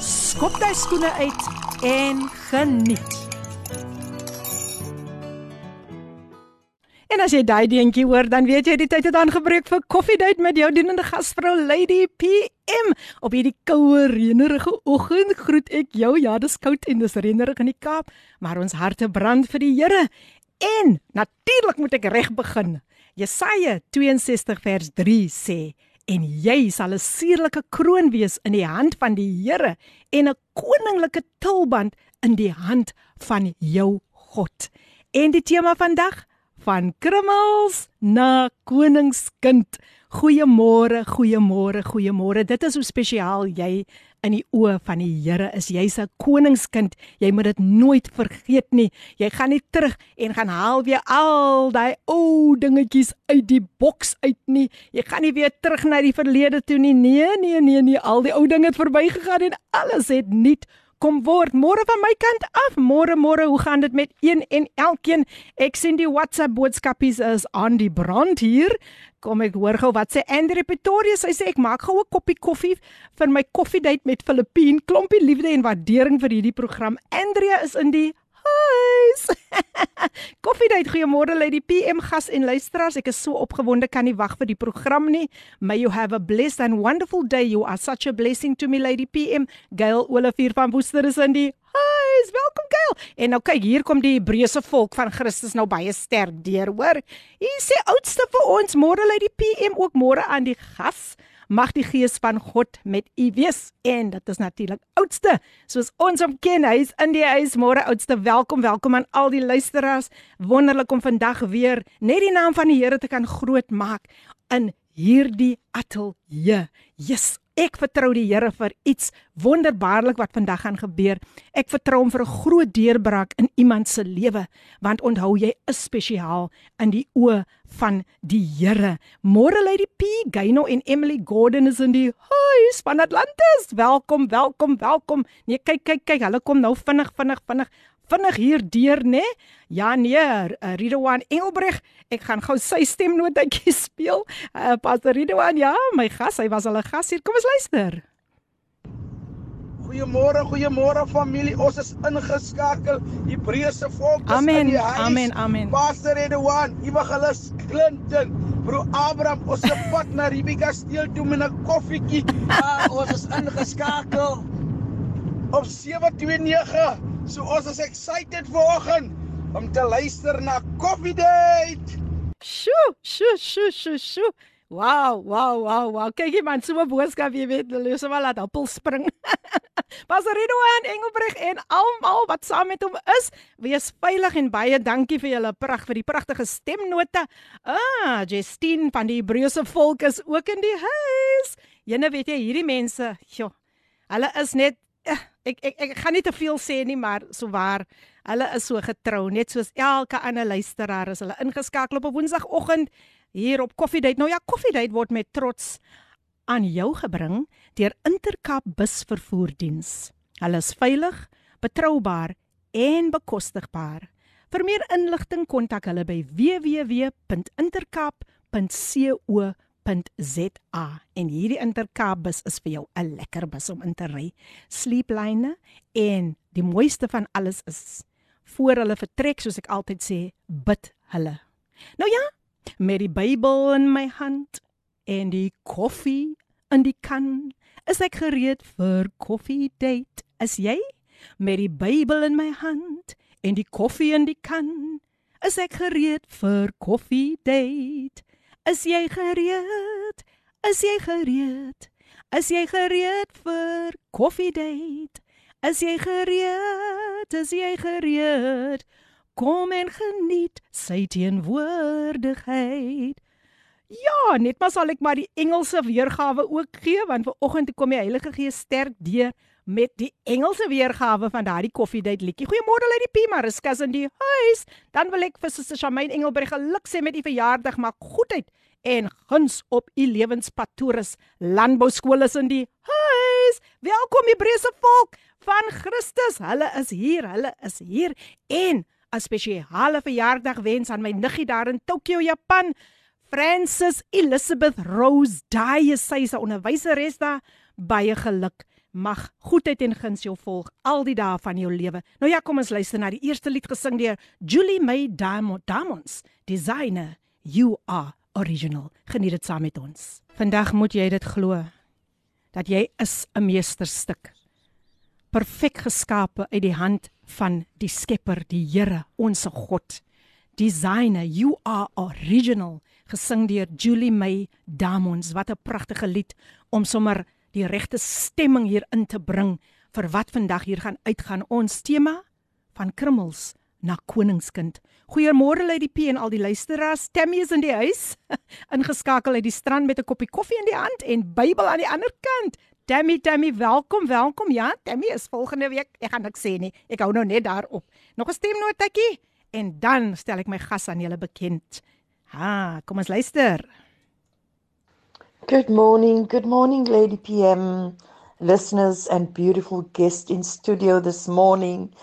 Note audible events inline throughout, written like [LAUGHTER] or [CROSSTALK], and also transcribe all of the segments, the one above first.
skop jy skoene uit en geniet. En as jy daai dingetjie hoor, dan weet jy die tyd het aangebreek vir koffiedייט met jou dienende gasvrou Lady PM. Op hierdie koue reënerige oggend groet ek jou. Ja, dis koud en dis reënerig in die Kaap, maar ons harte brand vir die Here. En natuurlik moet ek reg begin. Jesaja 62 vers 3 sê: "En jy sal 'n suurlike kroon wees in die hand van die Here en 'n koninklike tulband in die hand van jou God." En die tema vandag van krummels na koningskind. Goeiemôre, goeiemôre, goeiemôre. Dit is hoe spesiaal jy in die oë van die Here is. Jy's 'n koningskind. Jy moet dit nooit vergeet nie. Jy gaan nie terug en gaan haal weer al daai ou dingetjies uit die boks uit nie. Jy gaan nie weer terug na die verlede toe nie. Nee, nee, nee, nee. Al die ou dinge het verbygegaan en alles het nuut kom word. Môre van my kant af. Môre môre, hoe gaan dit met een en elkeen? Ek sien die WhatsApp boodskapies is aan die brand hier. Kom ek hoor gou wat sê Andre Pretoria. Sy sê ek maak gou 'n koppie koffie vir my koffiedייט met Filippine. Klompie liefde en waardering vir hierdie program. Andrea is in die huis. [LAUGHS] Koffiedייט, goeiemôre lê die PM gas en luisteraars. Ek is so opgewonde kan nie wag vir die program nie. May you have a blessed and wonderful day. You are such a blessing to me lady PM. Gail Olivier van Woester is in die huis. Welkom Gail. En nou kyk, hier kom die Hebreëse volk van Christus nou baie sterk deur, hoor. Hier sê oudste vir ons môre lê die PM ook môre aan die gas. Mag die gees van God met u wees en dit is natuurlik oudste soos ons hom ken hy is in die huis môre oudste welkom welkom aan al die luisteraars wonderlik om vandag weer net die naam van die Here te kan groot maak in hierdie ateljee yes Ek vertrou die Here vir iets wonderbaarlik wat vandag gaan gebeur. Ek vertrou hom vir 'n groot deurbraak in iemand se lewe, want onthou jy is spesiaal in die oë van die Here. Môre lê die P, Gaino en Emily Gordon is in die huis van Atlantis. Welkom, welkom, welkom. Nee, kyk, kyk, kyk, hulle kom nou vinnig, vinnig, vinnig vinnig hier deur, né? Ja nee, uh, Ridwan Engelbreg, ek gaan gou sy stemnotetjie [LAUGHS] speel. Uh, Pastor Ridwan, ja, my gas, hy was al 'n gas hier. Kom ons luister. Goeiemôre, goeiemôre familie. Ons is ingeskakel. Hebreëse volk is amen, in die huis. Amen, amen. Pastor Ridwan, Evangelus Clinton, Bro Abraham, ons [LAUGHS] se pad na Ribika steel toe met 'n koffietjie. Ah, ons is ingeskakel op 729 So ons is excited vanoggend om te luister na Coffee Date. Sjoe, sjoe, sjoe, sjoe, sjoe. Wow, wow, wow, wow. Kyk jy man, so 'n boodskap jy weet, hulle sê maar laat appel spring. [LAUGHS] Pasarino en Engelbreg en almal wat saam met hom is, wees veilig en baie dankie vir julle pragt vir die pragtige stemnote. Ah, Justine van die Hebreëse volk is ook in die huis. Jene weet jy, hierdie mense, joh. Hulle is net ek ek ek gaan nie te veel sê nie, maar so waar hulle is so getrou, net soos elke ander luisteraar is hulle ingeskakel op 'n Woensdagoggend hier op Koffiedייט. Nou ja, Koffiedייט word met trots aan jou gebring deur Intercape busvervoerdiens. Hulle is veilig, betroubaar en bekostigbaar. Vir meer inligting kontak hulle by www.intercape.co.za .za en hierdie Intercape bus is vir jou 'n lekker bus om in te ry. Sleeplyne en die mooiste van alles is voor hulle vertrek soos ek altyd sê, bid hulle. Nou ja, met die Bybel in my hand en die koffie in die kan, is ek gereed vir koffie date. Is jy? Met die Bybel in my hand en die koffie in die kan, is ek gereed vir koffie date. Is jy gereed? Is jy gereed? Is jy gereed vir koffiedייט? Is jy gereed? Is jy gereed? Kom en geniet sy teenwoordigheid. Ja, net maar sal ek maar die Engelse weergawe ook gee want ver oggend kom die Heilige Gees sterk deur met die Engelse weergawe van daardie koffiedייט liedjie. Goeiemôre Lady P, Mariska in die huis. Dan wil ek vir Suster Shamaine Engelberg geluk sê met u verjaardag, maar goedheid en guns op u lewenspad toerus. Landbouskool is in die huis. Welkom Hebreëse volk van Christus. Hulle is hier, hulle is hier en 'n spesiale verjaardag wens aan my niggie daar in Tokio, Japan. Francis Elizabeth Rose Dye, sy is 'n onderwyseres daar. Baie geluk. Mag goedheid en guns jou volg al die dae van jou lewe. Nou ja, kom ons luister na die eerste lied gesing deur Julie May Diamond Diamonds, Designer You Are Original. Geniet dit saam met ons. Vandag moet jy dit glo dat jy is 'n meesterstuk. Perfek geskape uit die hand van die Skepper, die Here, ons God. Designer You Are Original gesing deur Julie May Diamonds. Wat 'n pragtige lied om sommer die regte stemming hier in te bring vir wat vandag hier gaan uitgaan. Ons tema van krummels na koningskind. Goeiemôre Lady P en al die luisteraars. Tammy is in die huis, [LAUGHS] ingeskakel uit die strand met 'n koppie koffie in die hand en Bybel aan die ander kant. Tammy, Tammy, welkom, welkom. Ja, Tammy is volgende week. Ek gaan niks sê nie. Ek hou nou net daarop. Nog 'n stemnotetjie en dan stel ek my gas aan julle bekend. Ha, kom ons luister. Good morning, good morning, Lady PM, listeners, and beautiful guest in studio this morning.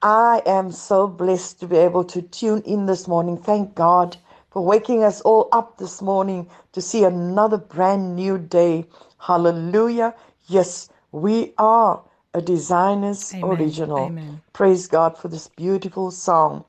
I am so blessed to be able to tune in this morning. Thank God for waking us all up this morning to see another brand new day. Hallelujah. Yes, we are a designer's Amen. original. Amen. Praise God for this beautiful song.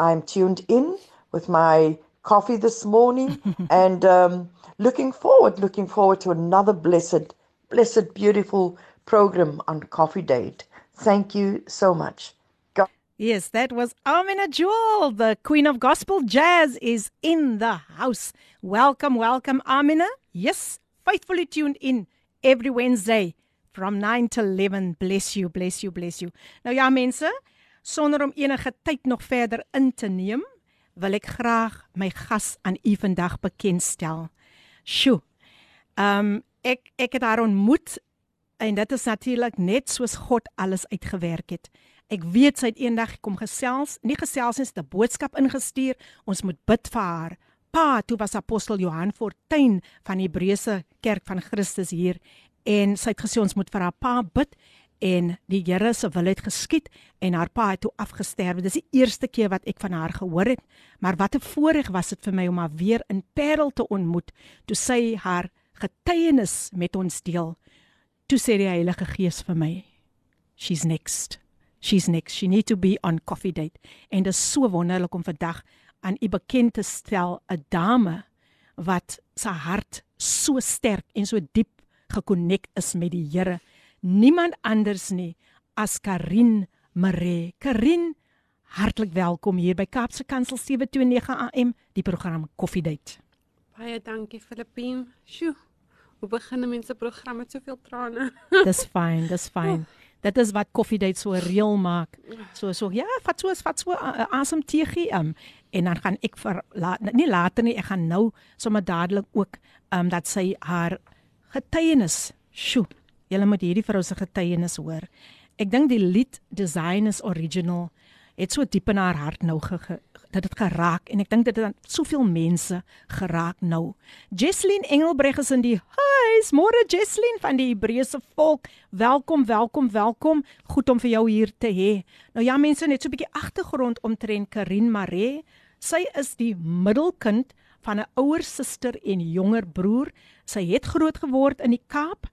I'm tuned in with my coffee this morning [LAUGHS] and um, looking forward, looking forward to another blessed, blessed, beautiful program on Coffee Date. Thank you so much. God Yes, that was Amina Jewel, the queen of gospel jazz, is in the house. Welcome, welcome, Amina. Yes, faithfully tuned in every Wednesday from 9 to 11. Bless you, bless you, bless you. Nou ja, mense, sonder om enige tyd nog verder in te neem, wil ek graag my gas aan u vandag bekendstel. Sjoe. Ehm um, ek ek het haar ontmoet en dit is natuurlik net soos God alles uitgewerk het. Ek weet sy het eendag kom gesels, nie gesels het 'n boodskap ingestuur. Ons moet bid vir haar. Pa, toe was apostel Johan Fortuin van die Hebreëse Kerk van Christus hier en sy het gesê ons moet vir haar pa bid en die Here se wil het geskied en haar pa het toe afgesterwe. Dis die eerste keer wat ek van haar gehoor het, maar wat 'n voorreg was dit vir my om haar weer in Parel te ontmoet toe sy haar getuienis met ons deel. Toe sê die Heilige Gees vir my, she's next. She's next. She need to be on coffee date. En dit is so wonderlik om vandag aan u bekend te stel 'n dame wat sy hart so sterk en so diep gekonnek is met die Here. Niemand anders nie as Karin Maree. Karin, hartlik welkom hier by Kaapse Kansel 729 AM, die program Coffee Date. Baie dankie Filippien. Sjoe. Hoe begin 'n mens 'n program met soveel trane? [LAUGHS] Dis fyn, dis fyn. Dit is wat Coffee Date so reël maak. So so ja, vat so vat so uh, asem teegie um en dan gaan ek vir la, nie later nie, ek gaan nou sommer dadelik ook um dat sy haar getuienis. Sjoe. Julle moet hierdie vrou se getuienis hoor. Ek dink die lied Design is Original het so diep in haar hart nou ge, ge, dat dit geraak en ek dink dit het aan soveel mense geraak nou. Jesslyn Engelbreg is in die huis. Môre Jesslyn van die Hebreëse volk. Welkom, welkom, welkom. Goed om vir jou hier te hê. Nou ja mense, net so 'n bietjie agtergrond omtrent Karin Maree. Sy is die middelkind van 'n ouer suster en jonger broer. Sy het groot geword in die Kaap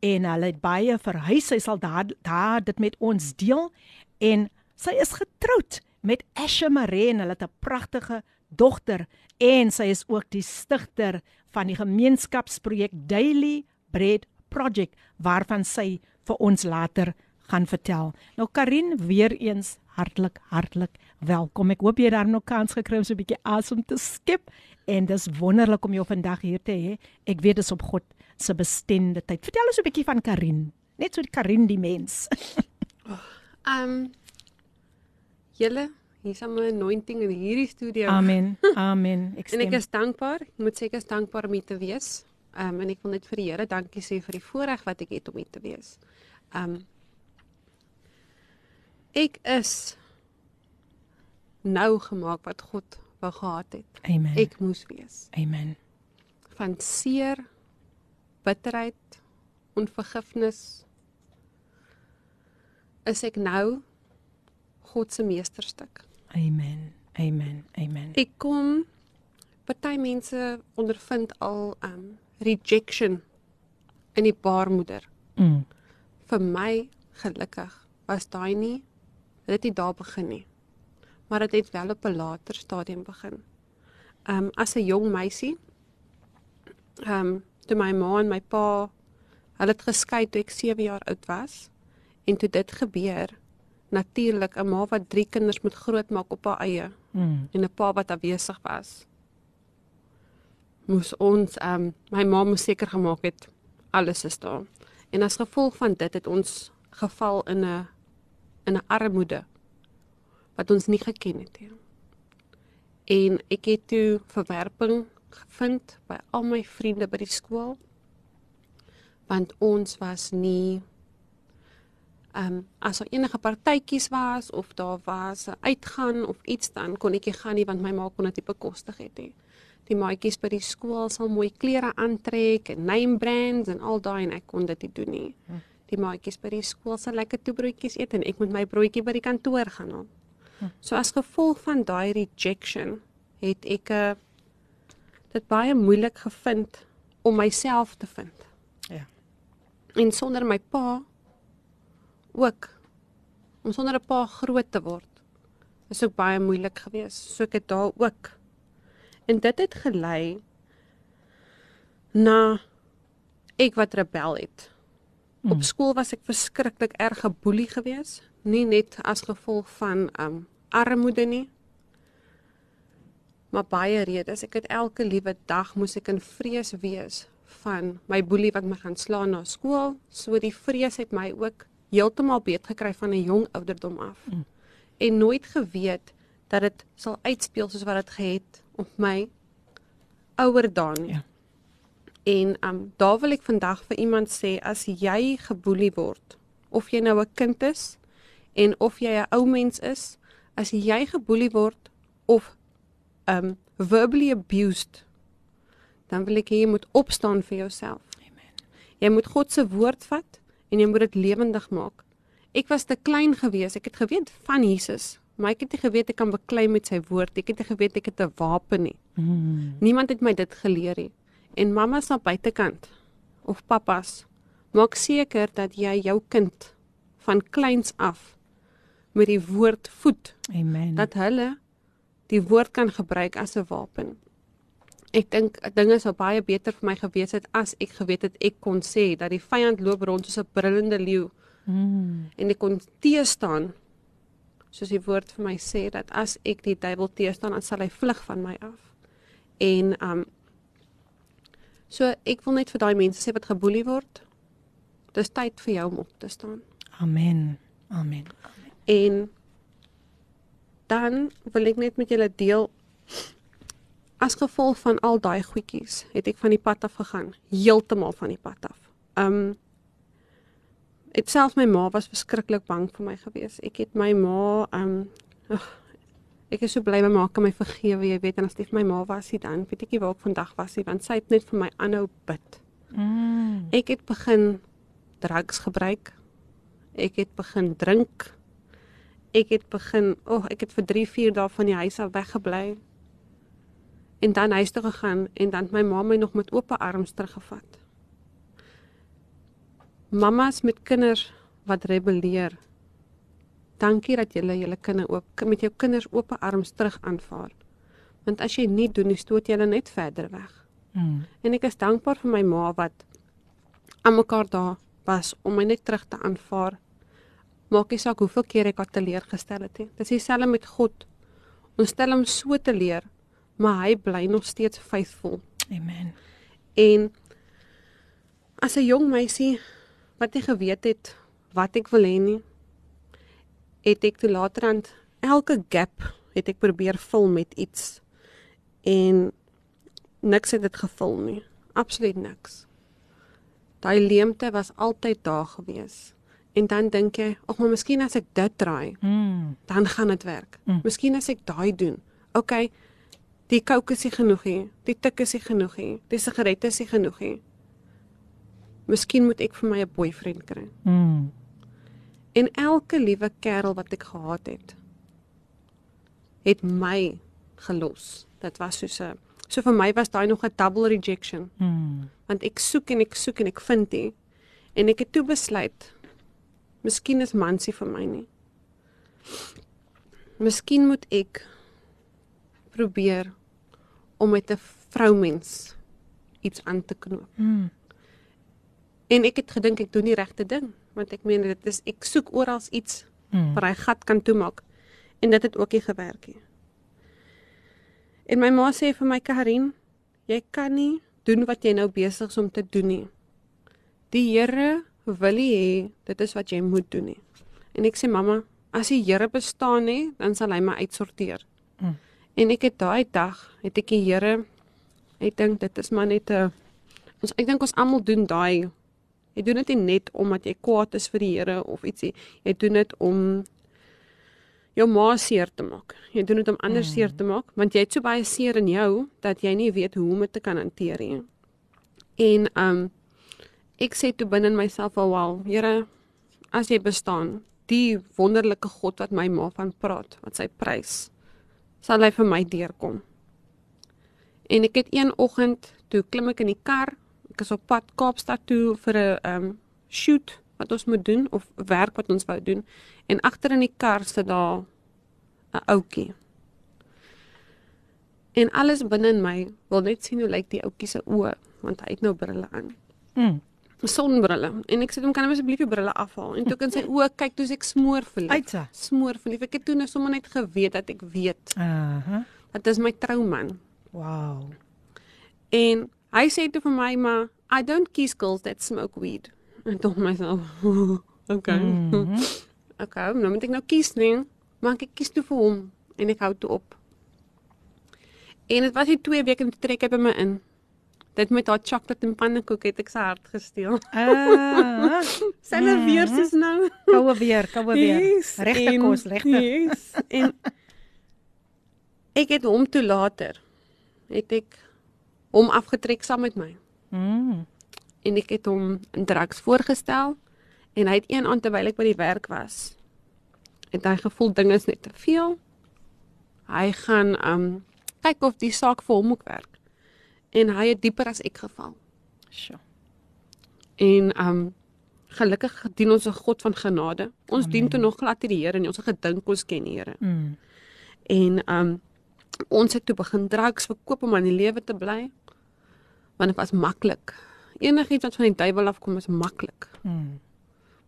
en hulle het baie verhuis. Sy sal daar daar dit met ons deel en sy is getroud met Asha Maree en hulle het 'n pragtige dogter en sy is ook die stigter van die gemeenskapsprojek Daily Bread Project waarvan sy vir ons later gaan vertel. Nou Karin, weer eens hartlik hartlik welkom. Ek hoop jy daar nog kans gekry om so 'n bietjie asem te skep en dis wonderlik om jou vandag hier te hê. Ek weet dis op God se bestemde tyd. Vertel ons 'n bietjie van Karin. Net so die Karin die mens. [LAUGHS] Ehm um, julle, hier's 'n anointing in hierdie studio. Amen. [LAUGHS] Amen. Ek En ek is dankbaar. Ek moet sê ek is dankbaar om hier te wees. Ehm um, en ek wil net vir die Here dankie sê vir die voorreg wat ek het om hier te wees. Um ek is nou gemaak wat God wou gehad het. Amen. Ek moes wees. Amen. Van seer, bitterheid, onvergifnis is ek nou God se meesterstuk. Amen. Amen. Amen. Ek kom party mense ondervind al um rejection in die baarmoeder. Mm. Vir my gelukkig was daai nie dit het nie daar begin nie. Maar dit het wel op 'n later stadium begin. Um as 'n jong meisie um toe my ma en my pa hulle het geskei toe ek 7 jaar oud was en toe dit gebeur natuurlik 'n ma wat 3 kinders moet grootmaak op haar eie Mm. en 'n pa wat afwesig was. Moes ons um, my ma moes seker gemaak het alles is daar. En as gevolg van dit het ons geval in 'n in 'n armoede wat ons nie geken het nie. En ek het toe verwerping gevind by al my vriende by die skool want ons was nie Ehm um, as daar enige partytjies was of daar was 'n uitgaan of iets dan kon ek nie gaan nie want my ma kon dit nie bekostig het nie. Die maatjies by die skool sal mooi klere aantrek en name brands en al daai en ek kon dit nie doen nie. Die maatjies by die skool sal lekker toebroodjies eet en ek moet my broodjie by die kantoor gaan haal. So as gevolg van daai rejection het ek 'n uh, dit baie moeilik gevind om myself te vind. Ja. En sonder my pa ook om sonder 'n pa groot te word is ook baie moeilik geweest. So ek het daar ook. En dit het gelei na ek wat rebel het. Mm. Op skool was ek verskriklik erg geboelie geweest, nie net as gevolg van um armoede nie, maar baie redes. Ek het elke liewe dag moes ek in vrees wees van my boelie wat my gaan slaan na skool. So die vrees het my ook heeltemal beet gekry van 'n jong ouderdom af. Mm. En nooit geweet dat dit sal uitspeel soos wat dit gehet op my ouer daan. Ja. En um daar wil ek vandag vir iemand sê as jy geboelie word of jy nou 'n kind is en of jy 'n ou mens is, as jy geboelie word of um verbally abused, dan wil ek hê jy moet opstaan vir jouself. Amen. Jy moet God se woord vat en jy moet dit lewendig maak. Ek was te klein gewees. Ek het geweet van Jesus, maar ek het nie geweet ek kan beklei met sy woord. Ek het nie geweet ek het 'n wapen nie. Mm. Niemand het my dit geleer nie. En mamma's aan buitekant of pappas, maak seker dat jy jou kind van kleins af met die woord voed Amen. dat hulle die woord kan gebruik as 'n wapen. Ek dink dinge sou baie beter vir my gewees het as ek geweet het ek kon sê dat die vyand loop rond soos 'n brullende leeu mm. en ek kon teestaan soos die woord vir my sê dat as ek die duiwel teestaan dan sal hy vlug van my af. En um so ek wil net vir daai mense sê wat geboelie word. Dis tyd vir jou om op te staan. Amen. Amen. En dan wil ek net met julle deel as gevolg van al daai goedjies het ek van die pad af gegaan, heeltemal van die pad af. Um Dit selfs my ma was verskriklik bang vir my gewees. Ek het my ma um ugh, ek is so bly my ma kan my vergewe, jy weet, en as dit my ma was, nie, dan weet ek nie waar ek vandag was nie, want sy het net vir my aanhou bid. Mm. Ek het begin drugs gebruik. Ek het begin drink. Ek het begin, o, oh, ek het vir 3, 4 dae van die huis af weggebly. En dan huis toe gegaan en dan my ma my nog met oop arms teruggevat. Mamas met kinders wat rebelleer. Dankie dat jy julle kinders oop met jou kinders oop arms terug aanvaar. Want as jy nie doen nie, stoot jy hulle net verder weg. Mm. En ek is dankbaar vir my ma wat aan mekaar daar was om my net terug te aanvaar. Maak nie saak hoeveel keer ek haar teleurgestel het nie. Dis dieselfde met God. Ons stel hom so teleur, maar hy bly nog steeds faithful. Amen. En as 'n jong meisie wat nie geweet het wat ek wil hê nie, het ek toe laterand elke gap het ek probeer vul met iets. En niks het dit gevul nie. Absoluut niks. Daai leemte was altyd daar gewees. En dan dink jy, "Ag, maar miskien as ek dit draai, Mm. dan gaan dit werk. Mm. Miskien as ek daai doen. OK. Die coke is nie genoeg nie. Die tik is nie genoeg nie. Die sigarette is nie genoeg nie. Miskien moet ek vir my 'n boyfriend kry. Mm. En elke liewe kerel wat ek gehad het, het my gelos. Dit was soos 'n so vir my was daai nog 'n double rejection, Mm. want ek soek en ek soek en ek vind nie. En ek het toe besluit, miskien is mansie vir my nie. Miskien moet ek probeer om met 'n vroumens iets aan te knoop. Mm. En ek het gedink ek doen die regte ding, want ek meen dit is ek soek oral iets Mm. waar hy gat kan toemaak en dit het ook nie gewerk nie. En my ma sê vir my Karin, jy kan nie doen wat jy nou besig is om te doen nie. Die Here wil nie hê dit is wat jy moet doen nie. En ek sê mamma, as die Here bestaan nie, dan sal hy my uitsorteer. Mm. En ek het daai dag, het ek die Here ek dink dit is maar net 'n ons ek dink ons almal doen daai Jy doen dit nie net omdat jy kwaad is vir die Here of ietsie. Jy doen dit om jou ma seer te maak. Jy doen dit om ander mm. seer te maak want jy het so baie seer in jou dat jy nie weet hoe om dit te kan hanteer nie. En um ek sê toe binne in myself al wel, Here, as jy bestaan, die wonderlike God wat my ma van praat, wat sy prys, sal hy vir my deurkom. En ek het een oggend toe klim ek in die kar ek is op pad Kaapstad toe vir 'n um shoot wat ons moet doen of werk wat ons wou doen en agter in die kar sit daar 'n ouetjie. En alles binne in my wil net sien hoe lyk die ouetjie se oë want hy het nou brille aan. Mm. Sonbrille. En ek sê hom kan hy asseblief die brille afhaal en toe kan sy [LAUGHS] oë kyk toe ek smoor verlief. Uitsa. Smoor verlief. Ek het toe net sommer net geweet dat ek weet Aha. dat dis my trouman. Wow. En hy sê toe vir my maar I don't kiss girls that smoke weed. [LAUGHS] En tog myself. okay. Mm. -hmm. Okay, nou moet ek nou kies nie. Maar ek kies toe vir hom en ek hou toe op. En dit was nie 2 weke en toe trek hy by my in. Dit met haar chocolate en pannekoek het ek sy hart gesteel. Ah. [LAUGHS] Selfe weer soos nou. Koue weer, koue weer. Yes, Regte kos, regte. Yes. En ek het hom toe later het ek hom afgetrek saam met my Mm. en ek het hom in drugs voorgestel en hy het een aand terwyl ek by die werk was het hy gevoel dinge is net te veel. Hy gaan um kyk of die saak vir hom ook werk. En hy het dieper as ek geval. Sjoe. En um gelukkig dien ons 'n God van genade. Ons Amen. dien toe nog glad nie die Here nie. Ons het gedink ons ken die Here. Mm. En um ons het toe begin drugs verkoop om aan die lewe te bly. Want dit was maklik. Enigiets wat van die duiwel afkom is maklik. Mm.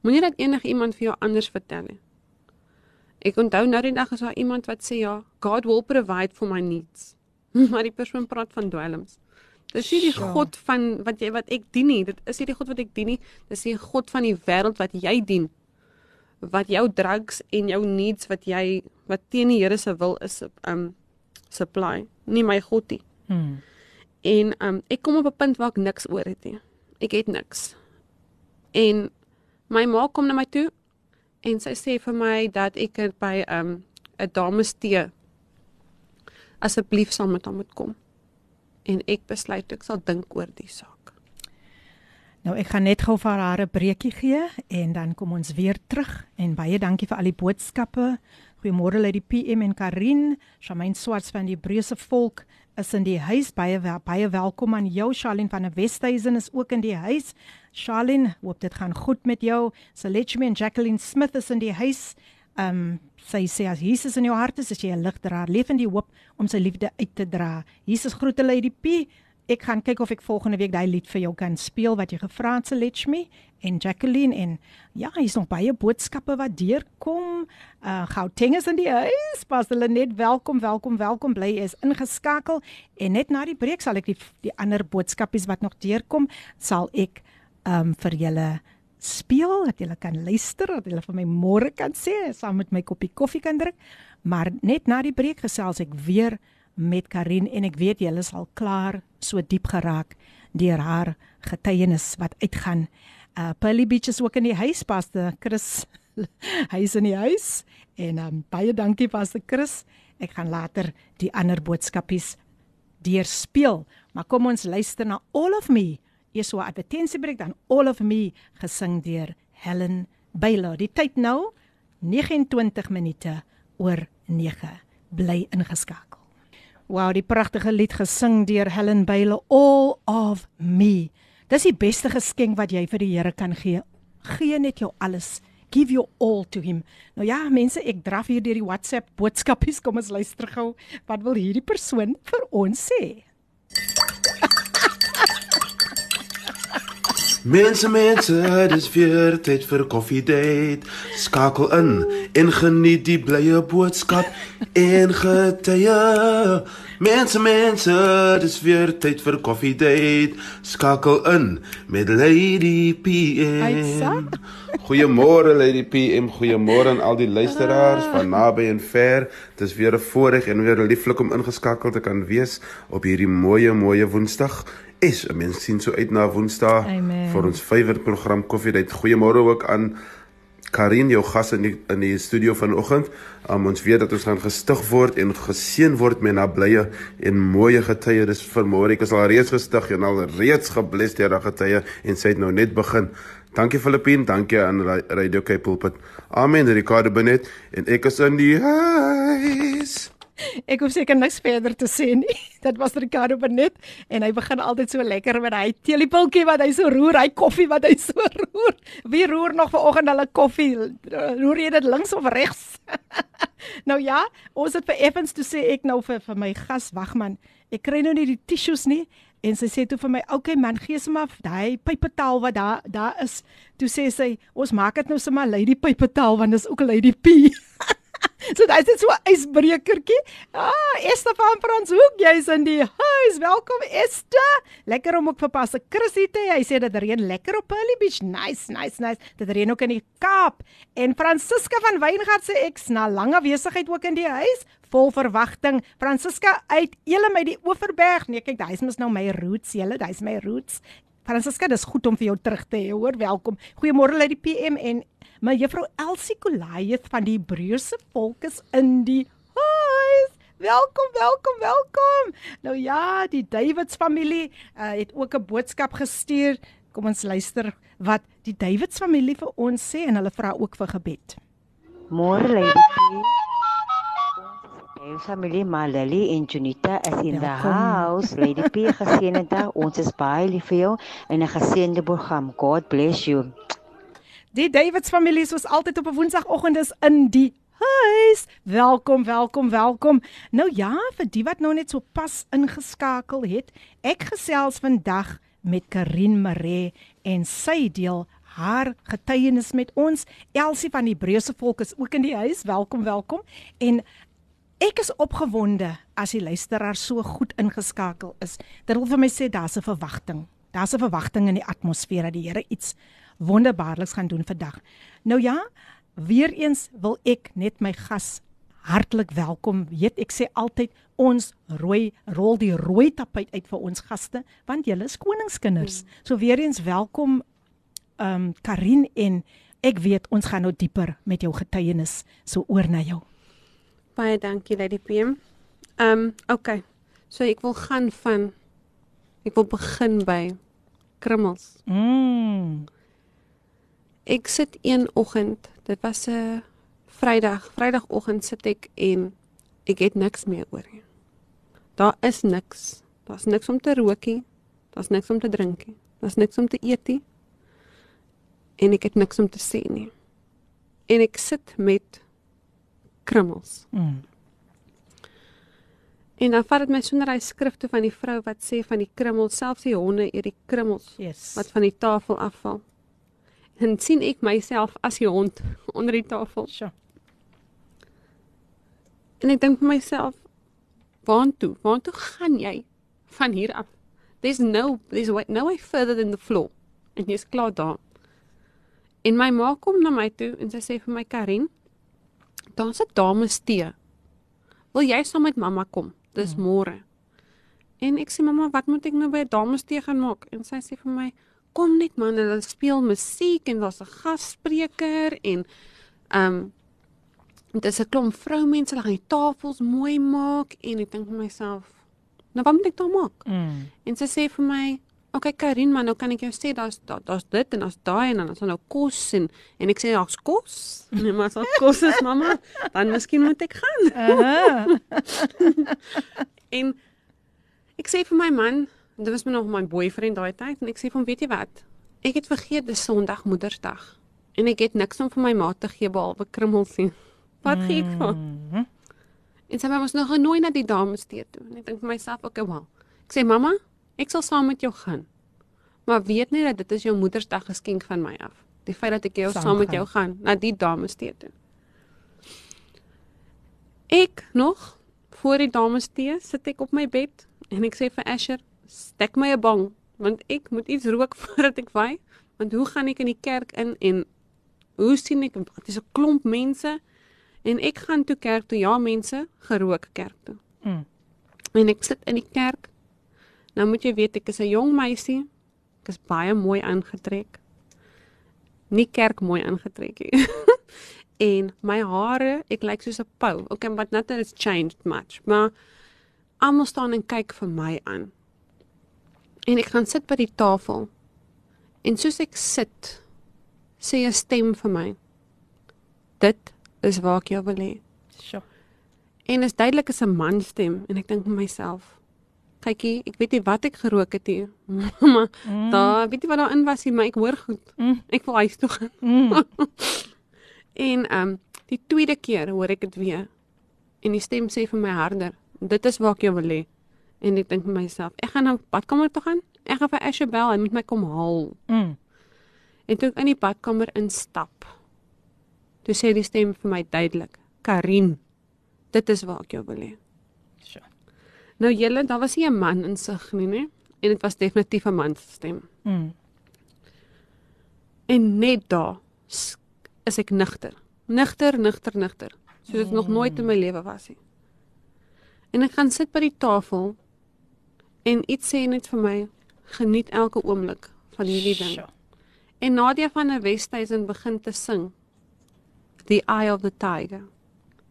Moenie dat enige iemand vir jou anders vertel nie. Ek onthou nou die dag is daar iemand wat sê ja, God will provide for my needs. [LAUGHS] maar die persoon praat van dwelms. Dis nie die Sjoe. God van wat jy wat ek dien nie. Dit is nie die God wat ek dien nie. Dis die God van die wêreld wat jy dien. Wat jou drugs en jou needs wat jy wat teen die Here se wil is um supply, nie my God nie. Mm. En um ek kom op 'n punt waar ek niks oor het nie. Ek het niks. En my ma kom na my toe en sy sê vir my dat ek het by um 'n dames tee asseblief saam met haar moet kom. En ek besluit ek sal dink oor die saak. Nou ek gaan net gou vir haar 'n breekie gee en dan kom ons weer terug en baie dankie vir al die boodskappe. Goeiemôre Lady PM en Karin, Shamaine Swarts van die Hebreëse volk is in die huis. Baie wel, baie welkom aan jou Charlene van die Westhuizen is ook in die huis. Charlene, hoop dit gaan goed met jou. Selechme en Jacqueline Smith is in die huis. Um sy sê as Jesus in jou hart is, is jy 'n ligdraer, leef in die hoop om sy liefde uit te dra. Jesus groete Lady P. Ek gaan kyk of ek volgende week daai lied vir jou kan speel wat jy gevra het, Selechme en Jacqueline en ja, hier's nog baie boodskappe wat deurkom. Uh Gauteng is in die huis. Pas hulle net welkom, welkom, welkom. Bly is ingeskakel en net na die breek sal ek die die ander boodskapies wat nog deurkom, sal ek um vir julle speel dat julle kan luister, dat julle vir my môre kan sê, saam met my koppie koffie kan drink. Maar net na die breek gesels ek weer met Karin en ek weet julle is al klaar so diep geraak deur haar getuienis wat uitgaan Uh Pearly Beach is ook in die huis, Pastor Chris. [LAUGHS] Hy is in die huis en um, baie dankie Pastor Chris. Ek gaan later die ander boodskapies deurspeel, maar kom ons luister na All of Me. Eers so 'n advertensiebreek dan All of Me gesing deur Helen Baylor. Die tyd nou 29 minute oor 9. Bly ingeskakel. Wow, die pragtige lied gesing deur Helen Baylor All of Me. Dis die beste geskenk wat jy vir die Here kan gee. Gee net jou alles. Give your all to him. Nou ja, mense, ek draf hier deur die WhatsApp boodskapies. Kom ons luister gou. Wat wil hierdie persoon vir ons sê? Mense mense, dis weer tyd vir koffie date. Skakel in en geniet die blye boodskap en getye. Mense mense, dis weer tyd vir koffie date. Skakel in met Lady PM. Goeiemôre Lady PM, goeiemôre aan al die luisteraars van naby en ver. Dis weer 'n voorreg en weer lieflik om ingeskakel te kan wees op hierdie mooi mooi Woensdag is. 'n Mens sien so uit na Woensdae vir ons vywer program Koffiedייט. Goeiemôre ook aan Karin, jou gas in die in die studio vanoggend. Um, ons weet dat ons gaan gestig word en geseën word met nablye en mooi getye. Dis vermoere. Ek is al reeds gestig en al reeds gebless deur daardie getye en sy het nou net begin. Dankie Filippin, dankie aan Radio Cape Pulpit. Amen. Ricardo Benet en ek is in die huis. [LAUGHS] Ek hoef seker niks verder te sê nie. [LAUGHS] Dit was Ricardo Benet en hy begin altyd so lekker met hy teelepultjie wat hy so roer, hy koffie wat hy so [LAUGHS] roer. Wie roer nog vanoggend hulle koffie? Roer jy dit links of regs? nou ja, ons het vir Evans toe sê ek nou vir vir my gas Wagman, ek kry nou nie die tissues nie en sy sê toe vir my, "Oké okay man, gee se maar daai pypetaal wat daar daar is." Toe sê sy, "Ons maak dit nou sommer Lady pypetaal want dis ook Lady P." [LAUGHS] so daai is so 'n ysbrekertjie. Ah, Esther van Franshoek, jy's in die huis. Welkom Esther. Lekker om ook vir Pastor Chrissy te. Hy sê dit reën lekker op Pearly Beach. Nice, nice, nice. Dit reën ook in die Kaap. En Francisca van Weingart sê ek's na lange besigheid ook in die huis. Vol verwagting. Francisca uit Elim uit die Oeverberg. Nee, kyk, daai's mos nou my roots, julle. Daai's my roots. Francisca, dis goed om vir jou terug te hê. Hoor, welkom. Goeiemôre uit die PM en my juffrou Elsie Kolaith van die Hebreëse volk is in die huis. Welkom, welkom, welkom. Nou ja, die Davids familie uh, het ook 'n boodskap gestuur. Kom ons luister wat die Davids familie vir ons sê en hulle vra ook vir gebed. Môre lê die Ons familie Malali en Junita is in the house. Lady P geseënde dag. Ons is baie lief vir jou en 'n geseënde program. God bless you. Die Davids familie soos altyd op 'n Woensdagoggend is in die huis. Welkom, welkom, welkom. Nou ja, vir die wat nou net so pas ingeskakel het, ek gesels vandag met Karin Maree en sy deel haar getuienis met ons. Elsie van die Hebreëse volk is ook in die huis. Welkom, welkom. En Ek is opgewonde as die luisteraar so goed ingeskakel is. Dit wil vir my sê daar's 'n verwagting. Daar's 'n verwagting in die atmosfeer dat die Here iets wonderbaarliks gaan doen vandag. Nou ja, weer eens wil ek net my gas hartlik welkom. Weet ek sê altyd ons rooi rol die rooi tapuit uit vir ons gaste want julle is koningskinders. Mm. So weer eens welkom ehm um, Karin en ek weet ons gaan nou dieper met jou getuienis so oor na jou. Baie dankie Lady PM. Ehm um, okay. So ek wil gaan van ek wil begin by krummels. Mm. Ek sit een oggend, dit was 'n Vrydag, Vrydagoggend sit ek en ek het niks meer oor nie. Daar is niks. Daar's niks om te rookie. Daar's niks om te drinkie. Daar's niks om te eetie. En ek het niks om te sê nie. En ek sit met krummels. Mm. En dan vat dit my sonder hy skrifte van die vrou wat sê van die krummels, selfs die honde eet die krummels Yes. wat van die tafel afval. En sien ek myself as die hond [LAUGHS] onder die tafel. Sjoe. En ek dink vir myself, waartoe? Waartoe gaan jy van hier af? There's no there's way, no way further than the floor. En jy's klaar daar. En my ma kom na my toe en sy sê vir my Karin, daar's 'n dames tee. Wil jy saam met mamma kom? Dis môre. En ek sê mamma, wat moet ek nou by 'n dames tee gaan maak? En sy sê vir my, kom net man, hulle speel musiek en daar's 'n gasspreker en ehm um, dit is 'n klomp vroumense, hulle gaan die tafels mooi maak en ek dink vir myself, nou wat moet ek dan maak? Mm. En sy sê vir my, "Oké okay, Karin, maar nou kan ek jou sê daar's daar's da, dit en daar's daai en dan is daar nou kos en en ek sê daar's kos." [LAUGHS] Nee, maar as daar kos is, mamma, dan miskien moet ek gaan. Aha. [LAUGHS] En ek sê vir my man, dit was my nog my boyfriend daai tyd en ek sê hom, "Weet jy wat? Ek het vergeet dis Sondag Moedersdag en ek het niks om vir my ma te gee behalwe krummels [LAUGHS] nie. Wat gee ek vir? hom?" Mhm. En sy my ons nog genooi na die dames tee toe. En ek dink vir myself, okay, wel. Ek sê, "Mamma, ek sal saam met jou gaan." Maar weet net dat dit is jou Moedersdag geskenk van my af. Die feit dat ek jou Saam saam met gaan. jou gaan na die dames tee toe. Ek nog voor die dames tee sit ek op my bed en ek sê vir Asher, "Stek my 'n bang, want ek moet iets rook [LAUGHS] voordat ek wy, want hoe gaan ek in die kerk in en hoe sien ek dit is 'n klomp mense en ek gaan toe kerk toe ja mense gerook kerk toe. Mm. En ek sit in die kerk. Nou moet jy weet ek is 'n jong meisie. Ek is baie mooi aangetrek. Nie kerk mooi aangetrek nie. [LAUGHS] en my hare, ek lyk soos 'n pou. Okay, but nothing has changed much. Maar almal staan en kyk vir my aan. En ek gaan sit by die tafel. En soos ek sit, sê 'n stem vir my: "Dit is waar ek jou wil hê." Sjoe. En is duidelik is 'n man stem en ek dink vir myself, kykie, ek weet nie wat ek gerook het nie. [LAUGHS] maar mm. daar, weet jy wat daarin was nie, maar ek hoor goed. Mm. Ek wil huis toe gaan. Mm. [LAUGHS] En ehm um, die tweede keer hoor ek dit weer. En die stem sê vir my harder, dit is waar ek jou wil hê. En ek dink vir myself, ek gaan na badkamer toe gaan. Ek gaan vir Asher bel, hy moet my kom haal. Mm. En toe ek in die badkamer instap, toe sê die stem vir my duidelik, Karin, dit is waar ek jou wil hê. Sjoe. Nou julle, daar was nie 'n man in sig nie, né? En dit was definitief 'n man se stem. Mm. En net daar is ek nigter. Nigter, nigter, nigter. Soos dit nog nooit in my lewe was nie. En ek gaan sit by die tafel en iets sê net vir my, geniet elke oomblik van hierdie ding. Sjoe. En Nadia van der Westhuizen begin te sing. The Eye of the Tiger.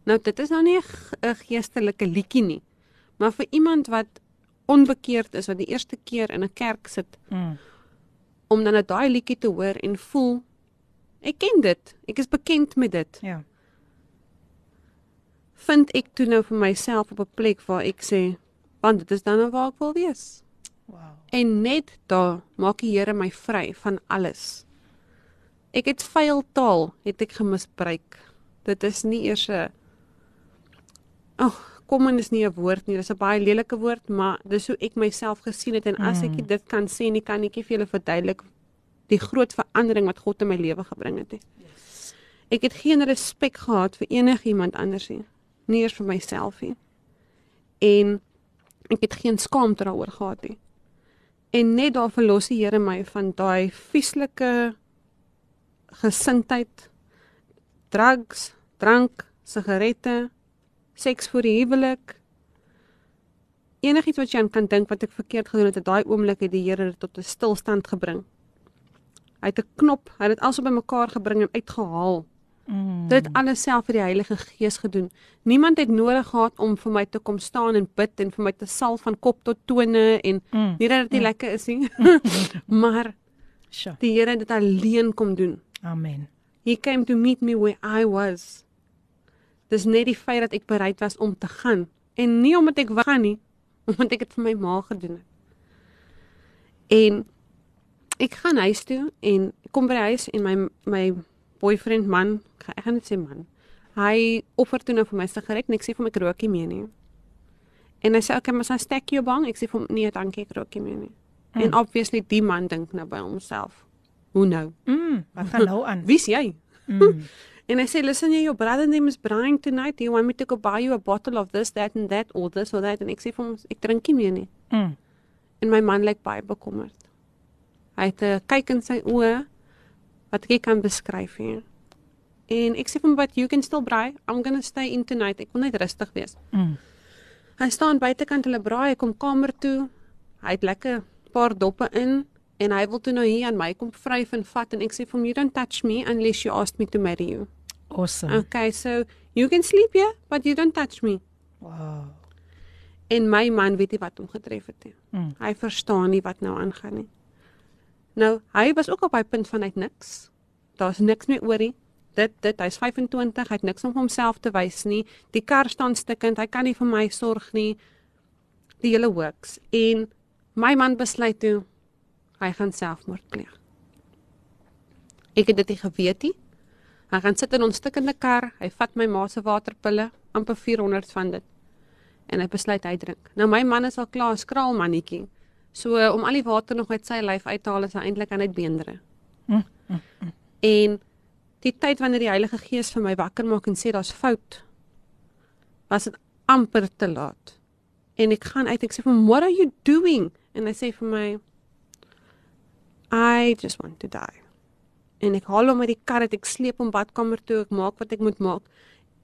Nou dit is nou nie 'n geestelike liedjie nie, maar vir iemand wat onbekeerd is wat die eerste keer in 'n kerk sit Mm. om dan 'n daai liedjie te hoor en voel ek ken dit, ek is bekend met dit. Ja. Vind ek toe nou vir myself op 'n plek waar ek sê, want dit is dan nou waar ek wil wees. Wow. En net daar maak die Here my vry van alles. Ek het vuil taal het ek gemisbruik. Dit is nie eers 'n Ag, kom en is nie 'n woord nie. Dis 'n baie lelike woord, maar dis hoe ek myself gesien het en as ek nie dit kan sê kan ek nie vir julle verduidelik die groot verandering wat God in my lewe gebring het nie. Ek het geen respek gehad vir enigiemand anders nie, nie eers vir myself nie. En ek het geen skaamte daaroor gehad nie. En net daar verlos die Here my van daai vieslike gesindheid, drugs, drank, sigarette, seks voor die huwelik. Enigiets wat jy aan kan dink wat ek verkeerd gedoen het, het daai oomblik het die Here dit tot 'n stilstand gebring. Hy het 'n knop, hy het dit op bymekaar gebring en uitgehaal. Mm. Dit alles self vir die Heilige Gees gedoen. Niemand het nodig gehad om vir my te kom staan en bid en vir my te salf van kop tot tone en Mm. nie dat dit nie lekker is nie, [LAUGHS] maar Sjoe. die Here het dit alleen kom doen. Amen. He came to meet me where I was. Dis net die feit dat ek bereid was om te gaan en nie omdat ek wou gaan nie, [LAUGHS] omdat ek dit vir my ma gedoen het. En ek gaan huis toe en kom by die huis en my my boyfriend man, ek gaan- net sê man. Hy offer toe nou vir my sigaret en ek sê vir hom ek rook nie meer nie. En hy sê okay, maar sy stek jou bang. Ek sê vir hom nee, dankie, ek rook nie meer nie. Mm. En obviously die man dink nou by homself. Hoe nou? Mm. Wat gaan nou aan? [LAUGHS] Wie's jy? Mm. And I say, listen, your brother name is Brian tonight. Do you want me to go buy you a bottle of this, that and that, or this or that? En ek sê vir hom, ek drink nie meer nie. Mm. En my man lyk baie bekommerd. Hy het 'n kyk in sy oë wat ek kan beskryf nie. En ek sê vir hom, "But you can still braai. I'm going to stay in tonight. Ek wil net rustig wees." Mm. Hy staan buitekant hulle braai, hy kom kamer toe. Hy het lekker paar doppe in En hy wil toe nou hier aan my kom vryf en vat en ek sê vir hom you don't touch me unless you ask me to marry you. Awesome. Okay, so you can sleep here, but you don't touch me. Wow. En my man weet nie wat hom getref het nie. Mm. Hy verstaan nie wat nou aangaan nie. Nou, hy was ook op hy punt van uit niks. Daar's niks meer oor nie. Dit dit hy's 25, hy het niks om homself te wys nie. Die kar staan stikkend, hy kan nie vir my sorg nie. Die hele works. En my man besluit toe hy gaan selfmoord pleeg. Ek het dit nie geweet nie. Hy gaan sit in ons stikkende kar, hy vat my ma se waterpille, amper 400 van dit. En hy besluit hy drink. Nou my man is al klaar 'n skraal mannetjie. So om al die water nog uit sy lyf uit te haal is eintlik aan net beendere. Mm, En die tyd wanneer die Heilige Gees vir my wakker maak en sê daar's fout, was dit amper te laat. En ek gaan uit ek sê vir hom, "What are you doing?" En hy sê vir my, "I just want to die." En ek haal hom uit die kar uit, ek sleep hom badkamer toe, ek maak wat ek moet maak.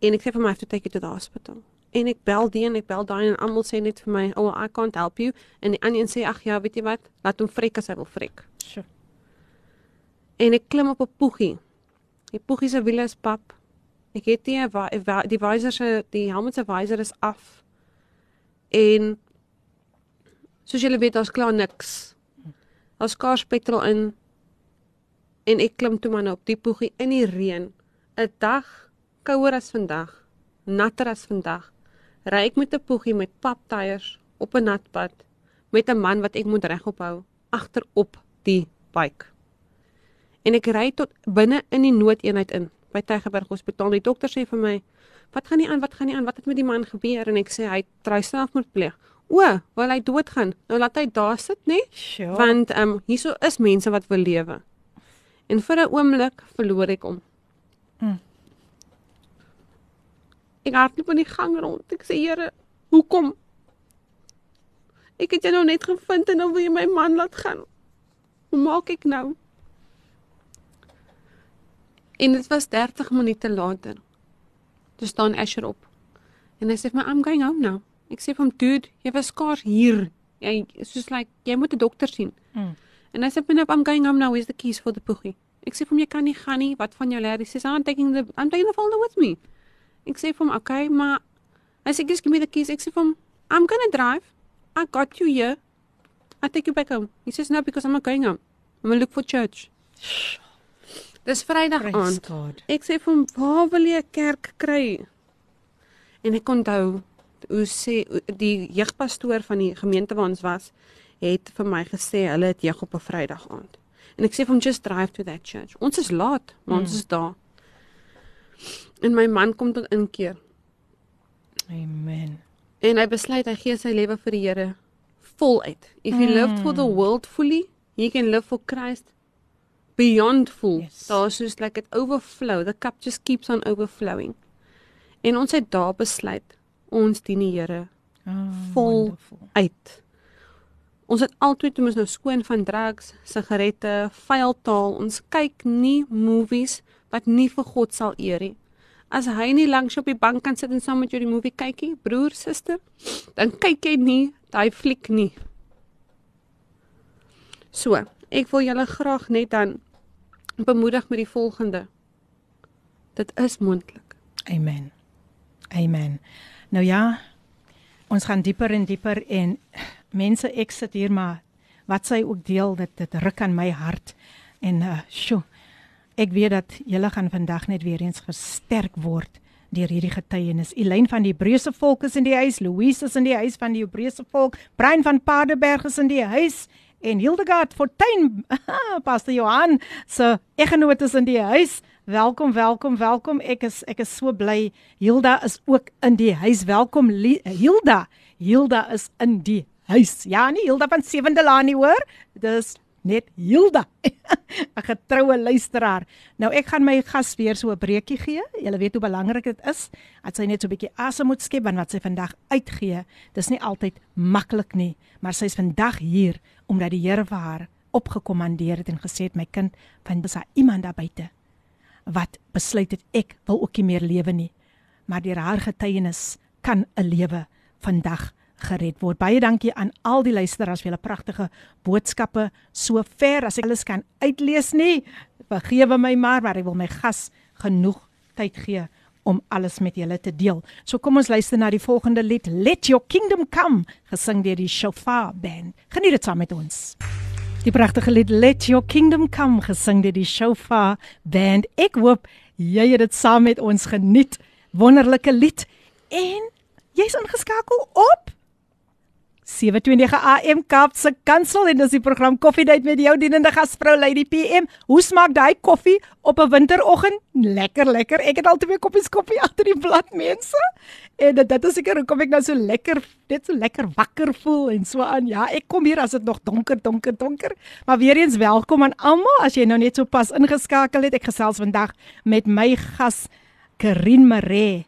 En ek sê vir my, "I have to take you to the hospital." En ek bel die en ek bel daai en almal sê net vir my, "Oh, I can't help you." En die ander een sê, "Ag ja, weet jy wat? Laat hom vrek as hy wil vrek." Sjoe. En ek klim op 'n poegie. Die poegie se wiele is pap. Ek het nie 'n die visor se die helm se visor is af. En soos julle weet, daar's klaar niks. Daar's skaars petrol in. En ek klim toe maar nou op die poegie in die reën. 'n Dag kouer as vandag, natter as vandag. Ry ek met 'n poegie met paptyres op 'n nat pad met 'n man wat ek moet regop hou agterop die bike. En ek ry tot binne in die noodeenheid in by Tygerberg Hospitaal. Die dokter sê vir my, "Wat gaan nie aan? Wat gaan nie aan? Wat het met die man gebeur?" En ek sê hy trou selfmoord pleeg. O, wil hy doodgaan? Nou laat hy daar sit, nê? Sjoe. Want ehm um, hierso is mense wat wil lewe. En vir 'n oomblik verloor ek hom. Mm. Ek hardloop in die gang rond. Ek sê, "Here, hoekom? Ek het jou nou net gevind en nou wil jy my man laat gaan. Hoe maak ek nou?" En dit was 30 minute later. Toe staan Asher op. En hy sê vir my, "I'm going home now." Ek sê vir hom, "Dude, jy was skaars hier. Jy soos like jy moet 'n dokter sien." Mm. En hy sê vir my, "I'm going home now. Where's the keys for the poegie?" Ek sê vir hom, "Jy kan nie gaan nie. Wat van jou Larry?" Hy sê, "I'm taking the I'm taking the folder with me." Ek sê vir hom, "Okay, maar hy sê, "Just give me the keys." Ek sê vir hom, "I'm going to drive. I got you here. I'll take you back home." He says, "No, because I'm not going home. I'm going to look for church." Dis Vrydag aand. Ek sê vir hom, "Waar wil jy 'n kerk kry?" En ek onthou hoe sê die jeugpastoor van die gemeente waar ons was, het vir my gesê hulle het jeug op 'n Vrydag aand. En ek sê vir hom, "Just drive to that church." Ons is laat, maar ons is daar. En my man kom tot inkeer Amen. en hy besluit hy gee sy lewe vir die Here voluit. If you lived for the world fully, you can live for Christ beyond full. Yes. Daar's soos like it overflow. The cup just keeps on overflowing. En ons het daar besluit ons dien die Here Oh, Vol- wonderful. uit. Ons het altyd toe ons nou skoon van drugs, sigarette, vuil taal. Ons kyk nie movies wat nie vir God sal eer nie. As hy nie langs op die bank kan sit en saam met jou die movie kykie, broer, suster, dan kyk jy nie daai fliek nie. So, ek wil julle graag net dan bemoedig met die volgende. Dit is moontlik. Amen. Amen. Nou ja, ons gaan dieper en dieper en mense ek sit hier maar wat sy ook deel dit dit ruk aan my hart en uh sjo ek weet dat julle gaan vandag net weer eens gesterk word deur hierdie getuienis. Elyn van die Hebreëse volk is in die huis, Louise is in die huis van die Hebreëse volk, Brein van Paardeberg is in die huis en Hildegard Fortuin, [LAUGHS] Pastor Johan se eggenoot is in die huis. Welkom, welkom, welkom. Ek is ek is so bly. Hilda is ook in die huis. Welkom Hilda. Hilda is in die huis. Ja, nie Hilda van Sewende Laan nie, hoor. Dis net Hilda. [LAUGHS] 'n Getroue luisteraar. Nou ek gaan my gas weer so 'n breekie gee. Julle weet hoe belangrik dit is dat sy net so 'n bietjie asem moet skep want wat sy vandag uitgee, dis nie altyd maklik nie, maar sy's vandag hier omdat die Here vir haar opgekommandeer het en gesê het my kind, van is daar iemand daar buite wat besluit het ek wil ook nie meer lewe nie. Maar deur haar getuienis kan 'n lewe vandag gered word. Baie dankie aan al die luisteraars vir julle pragtige boodskappe so ver as ek alles kan uitlees nie. Vergewe my maar, maar ek wil my gas genoeg tyd gee om alles met julle te deel. So kom ons luister na die volgende lied Let Your Kingdom Come gesing deur die Shofar Band. Geniet dit saam met ons. Die pragtige lied Let Your Kingdom Come gesing deur die Shofar Band. Ek hoop jy het dit saam met ons geniet. Wonderlike lied en jy's ingeskakel op 729 AM Kaapse Kansel en dis die program Coffee Date met jou dienende gasvrou Lady PM. Hoe smaak daai koffie op 'n winteroggend? Lekker, lekker. Ek het al twee koppies koffie agter die blad mense. En dit dit is seker hoekom ek nou so lekker, net so lekker wakker voel en so aan. Ja, ek kom hier as dit nog donker, donker, donker. Maar weer eens welkom aan almal as jy nou net so pas ingeskakel het. Ek gesels vandag met my gas Karin Maree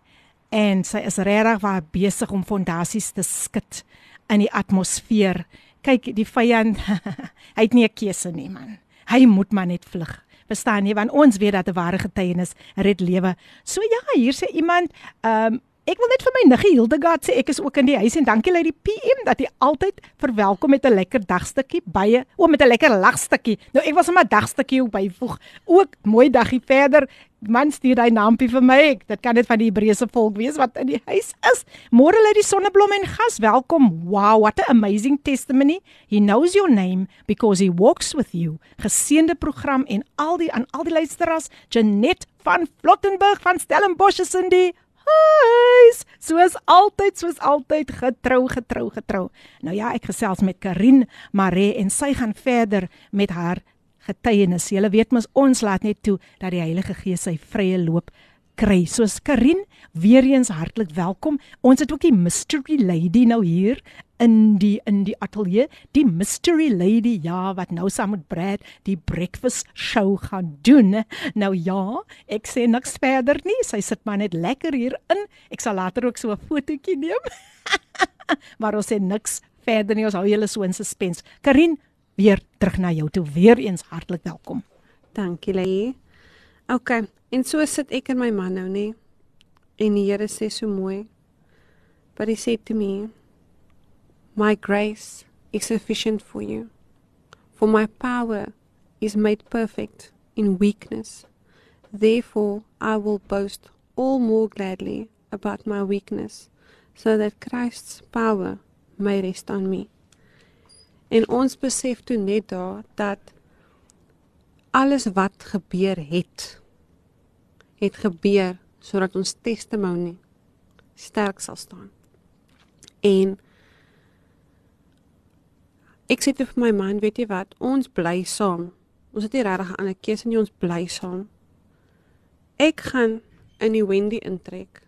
en sy is regtig waar besig om fondasies te skud in die atmosfeer. Kyk, die vyand, [LAUGHS] hy het nie 'n keuse nie, man. Hy moet maar net vlug. Verstaan jy? Want ons weet dat 'n ware getuienis red lewe. So ja, hier sê iemand, ehm um, Ek wil net vir my niggie Hildegard sê ek is ook in die huis en dankie lei die PM dat jy altyd verwelkom met 'n lekker dagstukkie baie o met 'n lekker lagstukkie. Nou ek was 'n dagstukkie ook byvoeg. Ook mooi daggie verder. Man stuur hy naampie vir my. Dit kan net van die Hebreëse volk wees wat in die huis is. Môre lê die sonneblom en gas. Welkom. Wow, what an amazing testimony. He knows your name because he walks with you. Geseënde program en al die aan al die luisteraars. Janet van Flottenburg van Stellenbosch is in die huis. Soos altyd, soos altyd getrou, getrou, getrou. Nou ja, ek gesels met Karin Mare en sy gaan verder met haar getuienis. Jy weet mos ons laat net toe dat die Heilige Gees sy vrye loop kry. Soos Karin, weer eens hartlik welkom. Ons het ook die mystery lady nou hier in die in die ateljee, die mystery lady ja wat nou saam met Brad die breakfast show gaan doen. Nou ja, ek sê niks verder nie. Sy sit maar net lekker hier in. Ek sal later ook so 'n fotootjie neem. [LAUGHS] maar ons sê niks verder nie. Ons hou julle so in suspense. Karin, weer terug na jou toe. Weer eens hartlik welkom. Dankie, Lei. OK, en so sit ek en my man nou nie. En die Here sê so mooi. But he said to me, My grace is sufficient for you, for my power is made perfect in weakness. Therefore, I will boast all more gladly about my weakness, so that Christ's power may rest on me. En ons besef toe net daar dat alles wat gebeur het het gebeur sodat ons testimonie sterk sal staan. En ek sê vir my man, weet jy wat, ons bly saam. Ons het nie regtig 'n ander keuse nie, ons bly saam. Ek gaan in die Wendy intrek.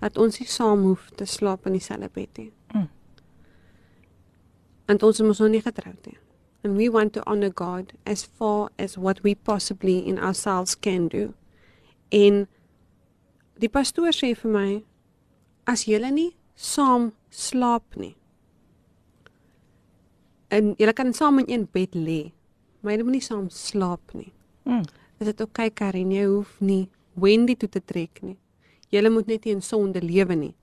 Dat ons nie saam hoef te slaap in dieselfde bed nie. En ons is nog nie getroud nie. And we want to honor God as far as what we possibly in ourselves can do. En die pastoor sê vir my as jy nie saam slaap nie en julle kan saam in een bed lê, maar jy moet nie saam slaap nie. Mm. Is dit oukei okay, Karin, jy hoef nie Wendy toe te trek nie. Julle moet net nie in sonde lewe nie.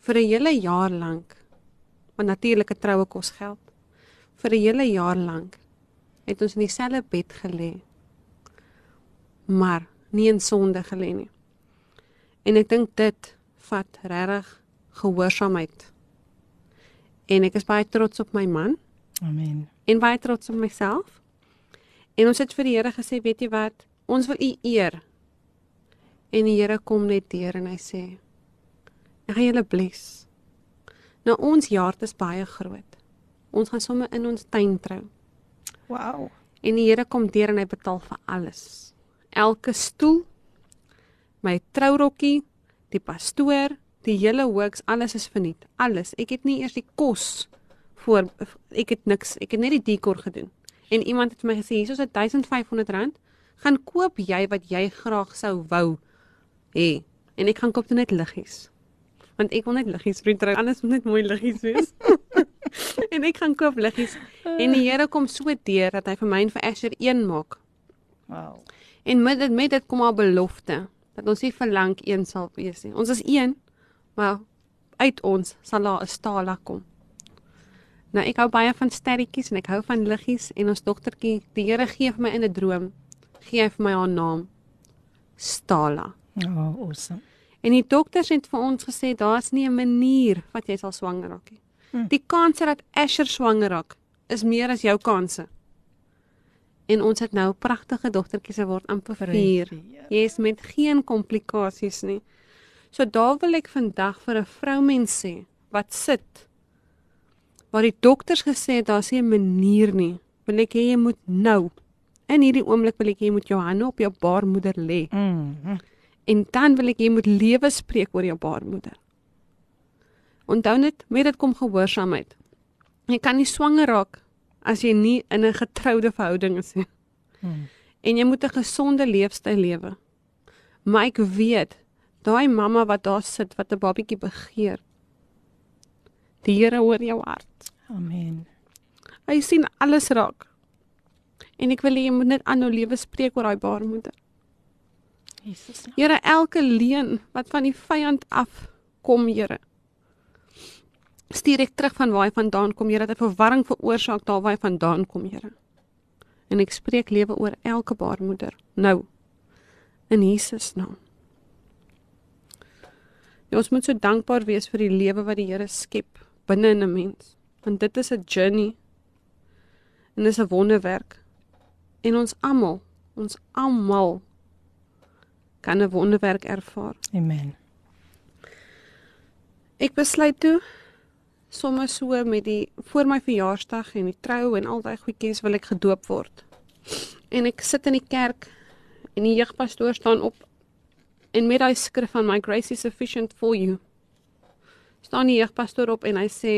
Vir 'n hele jaar lank. Want natuurlike troue kos geld. Vir 'n hele jaar lank het ons in dieselfde bed gelê. Maar nie in sonde gelê nie. En ek dink dit vat regtig gehoorsaamheid en ek is baie trots op my man. Amen. En baie trots op myself. En ons het vir die Here gesê, weet jy wat? Ons wil U eer. En die Here kom net deur en hy sê: "Ek gaan julle bless." Nou ons jaart is baie groot. Ons gaan sommer in ons tuin trou. Wow. En die Here kom deur en hy betaal vir alles. Elke stoel, my trourokkie, die pastoor, Die hele works, alles is verniet. Alles. Ek het nie eers die kos voor ek het niks. Ek het net die dekor gedoen. En iemand het vir my gesê, "Hier is 'n 1500 rand. Gaan koop jy wat jy graag sou wou hê." En ek gaan koop net liggies. Want ek wil net liggies vir trou. Alles moet net mooi liggies wees. [LAUGHS] en ek gaan koop liggies. En die Here kom so deur dat hy vir my en vir Asher een maak. Wow. En met dit met dit kom haar belofte dat ons nie verlang een sal wees nie. Ons is een. Maar uit ons sal daar 'n stala kom. Nou ek hou baie van sterretjies en ek hou van liggies en ons dogtertjie, die Here gee vir my in 'n droom, gee hy vir my haar naam. Stala. Oh, awesome. En die dokters het vir ons gesê daar's nie 'n manier wat jy sal swanger raak nie. Hm. Die kans dat Asher swanger raak is meer as jou kanse. En ons het nou pragtige dogtertjies se word amper 4. Prys die Here. Jy's met geen komplikasies nie. So daar wil ek vandag vir 'n vroumens sê wat sit waar die dokters gesê het daar's nie 'n manier nie. Wil ek hê jy moet nou in hierdie oomblik wil ek hê jy moet jou hande op jou baarmoeder lê. Mm. En dan wil ek jy moet lewe spreek oor jou baarmoeder. Onthou net, met dit kom gehoorsaamheid. Jy kan nie swanger raak as jy nie in 'n getroude verhouding is nie. Hmm. En jy moet 'n gesonde leefstyl lewe. Maar ek weet, daai mamma wat daar sit wat 'n babietjie begeer. Die Here hoor jou hart. Amen. Hy sien alles raak. En ek wil hê jy moet net aanhou lewe spreek oor daai baarmoeder. Jesus. Here, elke leuen wat van die vyand af kom, Here. Stuur ek terug van waar hy vandaan kom, Here, dat hy verwarring veroorsaak daar waar hy vandaan kom, Here. En ek spreek lewe oor elke baarmoeder nou in Jesus naam. Ja, ons moet so dankbaar wees vir die lewe wat die Here skep binne in 'n mens, want dit is 'n journey en dis 'n wonderwerk. En ons almal, ons almal kan 'n wonderwerk ervaar. Amen. Ek besluit toe sommer so met die voor my verjaarsdag en die trou en al daai goedjies wil ek gedoop word. En ek sit in die kerk en die jeugpastoor staan op en met daai skrif van my grace is sufficient for you. staan die jeugpastoor op en hy sê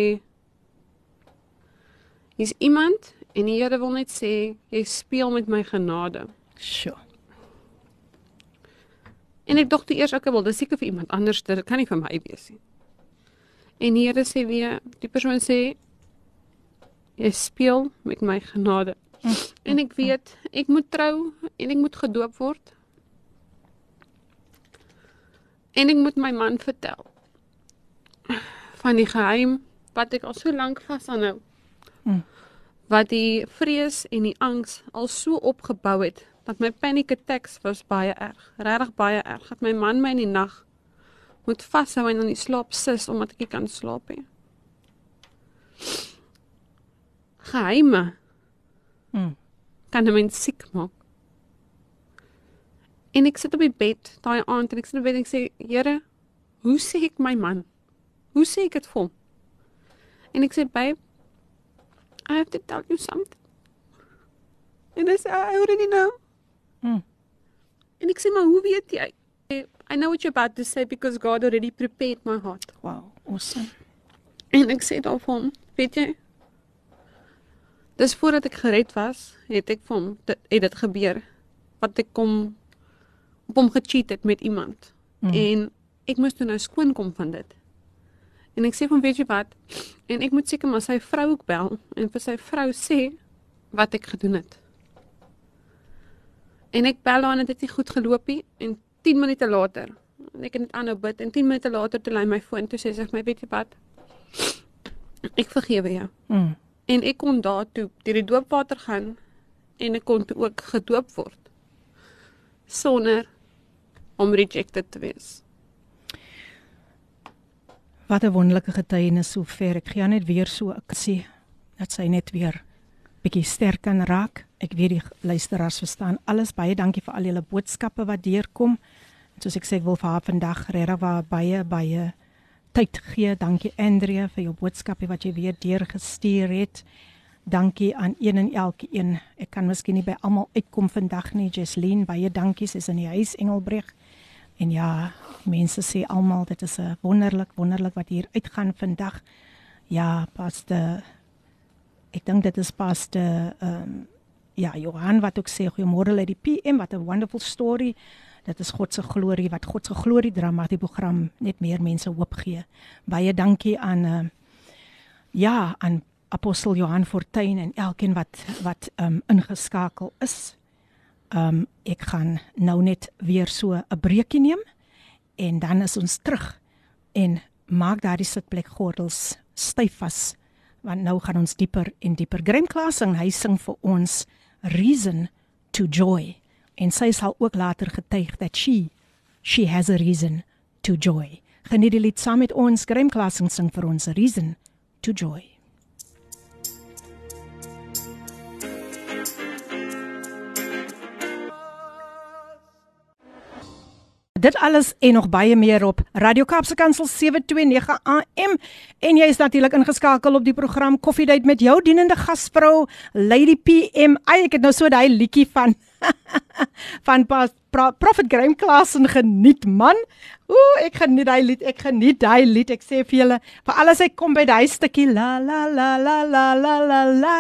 Hier's iemand en die Here wil net sê jy speel met my genade. Sjoe. En ek dink toe eers ek wil dis seker vir iemand anders, dit kan nie vir my wees nie. En die Here sê weer, die persoon sê jy speel met my genade. [LAUGHS] En ek weet ek moet trou en ek moet gedoop word. En ek moet my man vertel van die geheim wat ek al so lank vashou. Mm. Wat die vrees en die angs al so opgebou het dat my panic attacks was baie erg, regtig baie erg. Dat my man my in die nag moet vashou en in die slaap sis omdat ek nie kan slaap nie. Geheime Mm. kan 'n mens siek maak. En ek sit op die bed daai aand en ek sit op die bed en ek sê, Here, hoe sê ek my man? Hoe sê ek dit vir hom? En ek sê, babe, I have to tell you something. En hy sê, I already know. Mm. En ek sê, maar hoe weet jy? I know what you're about to say because God already prepared my heart. Wow, awesome. En ek sê daar vir hom, weet jy? Dis voordat ek gered was, het ek vir hom dit het dit gebeur wat ek kom op hom gecheat het met iemand. Mm. En ek moes toe nou skoon kom van dit. En ek sê van weet jy wat? En ek moet seker maar sy vrou ook bel en vir sy vrou sê wat ek gedoen het. En ek bel haar en dit het nie goed geloop nie en 10 minute later en ek het net aanhou bid en 10 minute later toe lei my foon toe sê sy my weet jy wat? Ek vergewe jou. Mm. En ek kon daartoe deur die doopwater gaan en ek kon ook gedoop word sonder om rejected te wees. Wat 'n wonderlike getuienis sover. Ek gaan net weer so ek sê dat sy net weer bietjie sterk kan raak. Ek weet die luisteraars verstaan alles. Baie dankie vir al julle boodskappe wat deurkom. Soos ek sê, ek wil vir haar vandag regtig waar baie baie tyd gee. Dankie Andrea vir jou boodskappe wat jy weer deurgestuur het. Dankie aan een en elkeen. Ek kan miskien nie by almal uitkom vandag nie. Jesleen, baie dankie. Sy's in die huis Engelbreg. En ja, mense sê almal dit is 'n wonderlik wonderlik wat hier uitgaan vandag. Ja, paste ek dink dit is paste ehm um, ja, Johan wat ook sê goeiemôre uit die PM wat 'n wonderful story. Dit is God se glorie wat God se glorie dra maar die program net meer mense hoop gee. Baie dankie aan uh, ja, aan apostel Johan Fortuin en elkeen wat wat um, ingeskakel is. Um, ek gaan nou net weer so 'n breekie neem en dan is ons terug en maak daardie sitplek gordels styf vas want nou gaan ons dieper en dieper. Graham Klasing, hy sing vir ons Reason to Joy en sy sal ook later getuig dat she she has a reason to joy. Geniet die lied saam met ons. Graham Klasing sing vir ons Reason to Joy. Dit alles en nog baie meer op Radio Kaapse Kansel 729 AM en jy is natuurlik ingeskakel op die program Coffee Date met jou dienende gasvrou Lady PM. Ai, ek het nou so daai liedjie van [LAUGHS] van pa, pra, Prophet Graham Klassen geniet man. Ooh, ek geniet daai lied, ek geniet daai lied. Ek sê vir julle, vir alles hy kom by daai stukkie la la la la la la la la.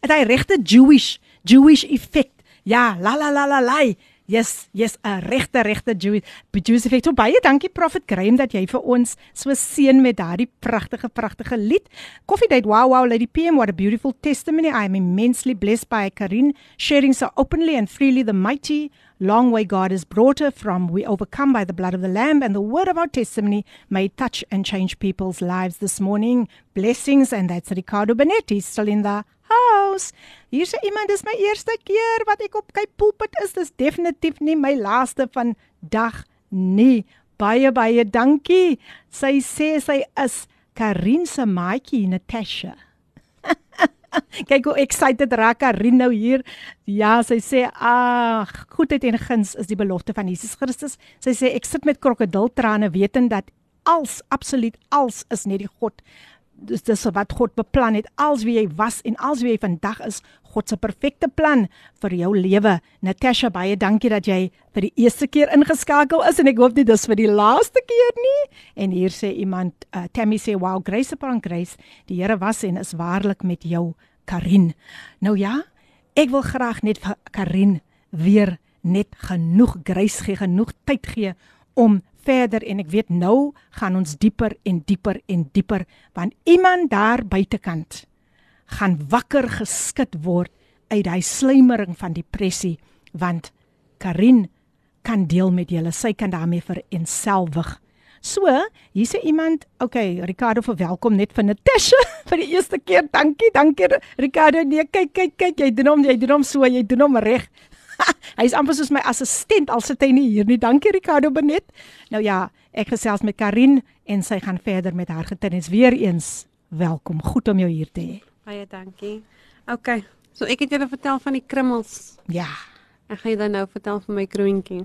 Dit hy regte Jewish, Jewish effect. Ja, la la la la la. Yes, yes, 'n regte regte Jewish effect. So baie dankie Prophet Graham dat jy vir ons so seën met daardie pragtige pragtige lied. Coffee Date. Wow, wow, Lady PM, what a beautiful testimony. I am immensely blessed by Karin sharing so openly and freely the mighty long way God has brought her from. We overcome by the blood of the Lamb and the word of our testimony may touch and change people's lives this morning. Blessings, and that's Ricardo Benetti still in the house. Hier sê iemand dis my eerste keer wat ek op Cape Pulpit is. Dis definitief nie my laaste van dag nie. Baie baie dankie. Sy sê sy is Karin se maatjie Natasha. [LAUGHS] Kyk hoe excited raak Karin nou hier. Ja, sy sê ag, goedheid en guns is die belofte van Jesus Christus. Sy sê ek sit met krokodiltrane wetend dat als absoluut als is net die God dis dis wat God beplan het. Als wie jy was en als wie jy vandag is God se perfekte plan vir jou lewe. Natasha baie dankie dat jy vir die eerste keer ingeskakel is en ek hoop nie dis vir die laaste keer nie. En hier sê iemand uh, Tammy sê wow grace upon grace. Die Here was en is waarlik met jou Karin. Nou ja ek wil graag net vir Karin weer net genoeg grace gee genoeg tyd gee om verder en ek weet nou gaan ons dieper en dieper en dieper want iemand daar buitekant gaan wakker geskit word uit daai sluimering van depressie want Karin kan deel met julle sy kan daarmee verenselwig. So, hier sê iemand, okay, Ricardo verwelkom net vir Natasha [LAUGHS] vir die eerste keer. Dankie, dankie Ricardo. Nee, kyk, kyk, kyk, jy doen hom, jy doen hom so, jy doen hom reg. [LAUGHS] Hy's amper soos my assistent al sit hy nie hier nie. Dankie Ricardo Benet. Nou ja, ek gesels met Karin en sy gaan verder met haar getuienis weer eens. Welkom. Goed om jou hier te hê. Baie dankie. OK. So ek het julle vertel van die krummels. Ja. Ek gaan julle nou vertel van my kroontjie.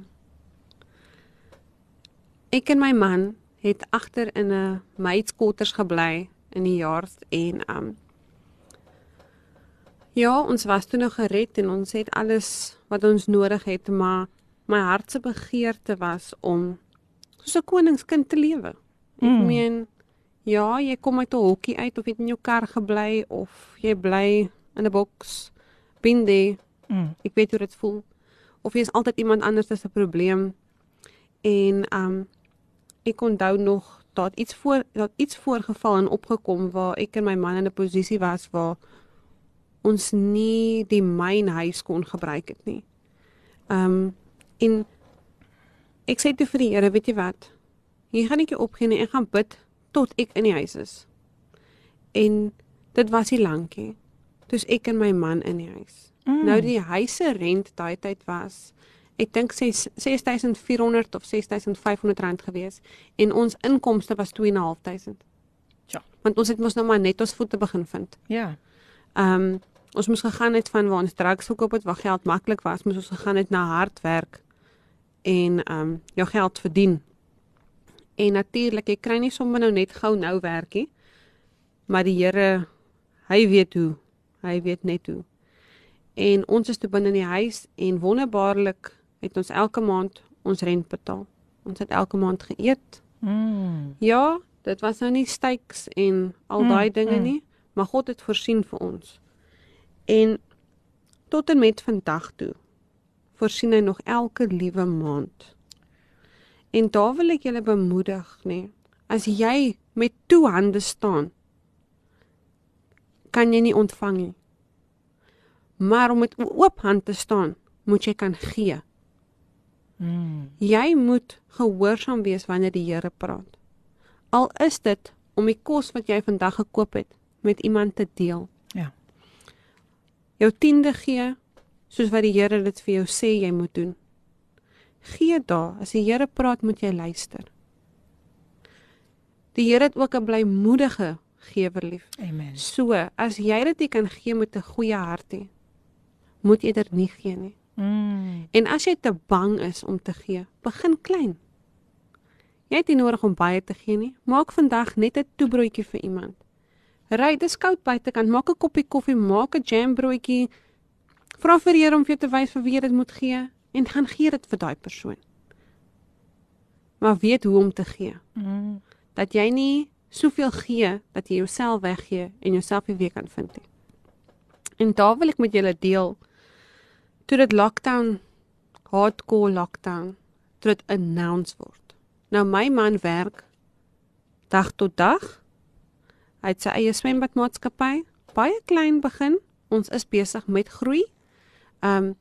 Ek en my man het agter in 'n meidskotters gebly in die jaar en um Ja, ons was toe nog gered en ons het alles wat ons nodig het, maar my hart se begeerte was om soos 'n koningskind te lewe. Ek mm. meen ja, jy kom uit 'n hokkie uit of jy in jou kar gebly of jy bly in 'n boks binde. Mm. Ek weet hoe dit voel. Of jy is altyd iemand anders se probleem. En um ek onthou nog dat iets voor dat iets voorgeval en opgekom waar ek en my man in 'n posisie was waar ons nie die myn huis kon gebruik het nie. Um en ek sê toe vir die Here, weet jy wat? Hier gaan ek jou opgee en ek gaan bid tot ek in die huis is. En dit was nie lankie. Dis ek en my man in die huis. Mm. Nou die huise rent daai tyd was ek dink 6400 of 6500 rand gewees en ons inkomste was 2500. Ja. Want ons het mos nou maar net ons voete begin vind. Ja. Ehm um, ons moes gegaan het van waar ons drugs verkoop het waar geld maklik was, moes ons gegaan het na hard werk en ehm um, jou geld verdien. En natuurlik, jy kry nie sommer nou net gou nou werkie. Maar die Here, hy weet hoe. Hy weet net hoe. En ons is toe binne in die huis en wonderbaarlik het ons elke maand ons rent betaal. Ons het elke maand geëet. Mm. Ja, dit was nou nie steaks en al mm, daai dinge mm. nie, maar God het voorsien vir ons. En tot en met vandag toe voorsien hy nog elke liewe maand. En daar wil ek julle bemoedig, nê. As jy met twee hande staan, kan jy nie ontvang nie. Maar om met oop hand te staan, moet jy kan gee. Mm. Jy moet gehoorsaam wees wanneer die Here praat. Al is dit om die kos wat jy vandag gekoop het met iemand te deel. Jou tiende gee soos wat die Here dit vir jou sê jy moet doen. Gee daar, as die Here praat, moet jy luister. Die Here het ook 'n blymoedige gewer lief. Amen. So, as jy dit nie kan gee met 'n goeie hart nie, moet jy dit nie gee nie. Mm. En as jy te bang is om te gee, begin klein. Jy het nie nodig om baie te gee nie. Maak vandag net 'n toebroodjie vir iemand. Ry, dis koud buitekant, maak 'n koppie koffie, maak 'n jambroodjie. Vra vir Here om vir jou te wys vir wie jy dit moet gee en gaan gee dit vir daai persoon. Maar weet hoe om te gee. Mm. Dat jy nie soveel gee dat jy jouself weggee en jouself nie weer kan vind nie. En daar wil ek met julle deel toe dit lockdown hardcore lockdown toe dit announce word. Nou my man werk dag tot dag. Hy het sy eie swembadmaatskappy, baie klein begin. Ons is besig met groei. Ehm um,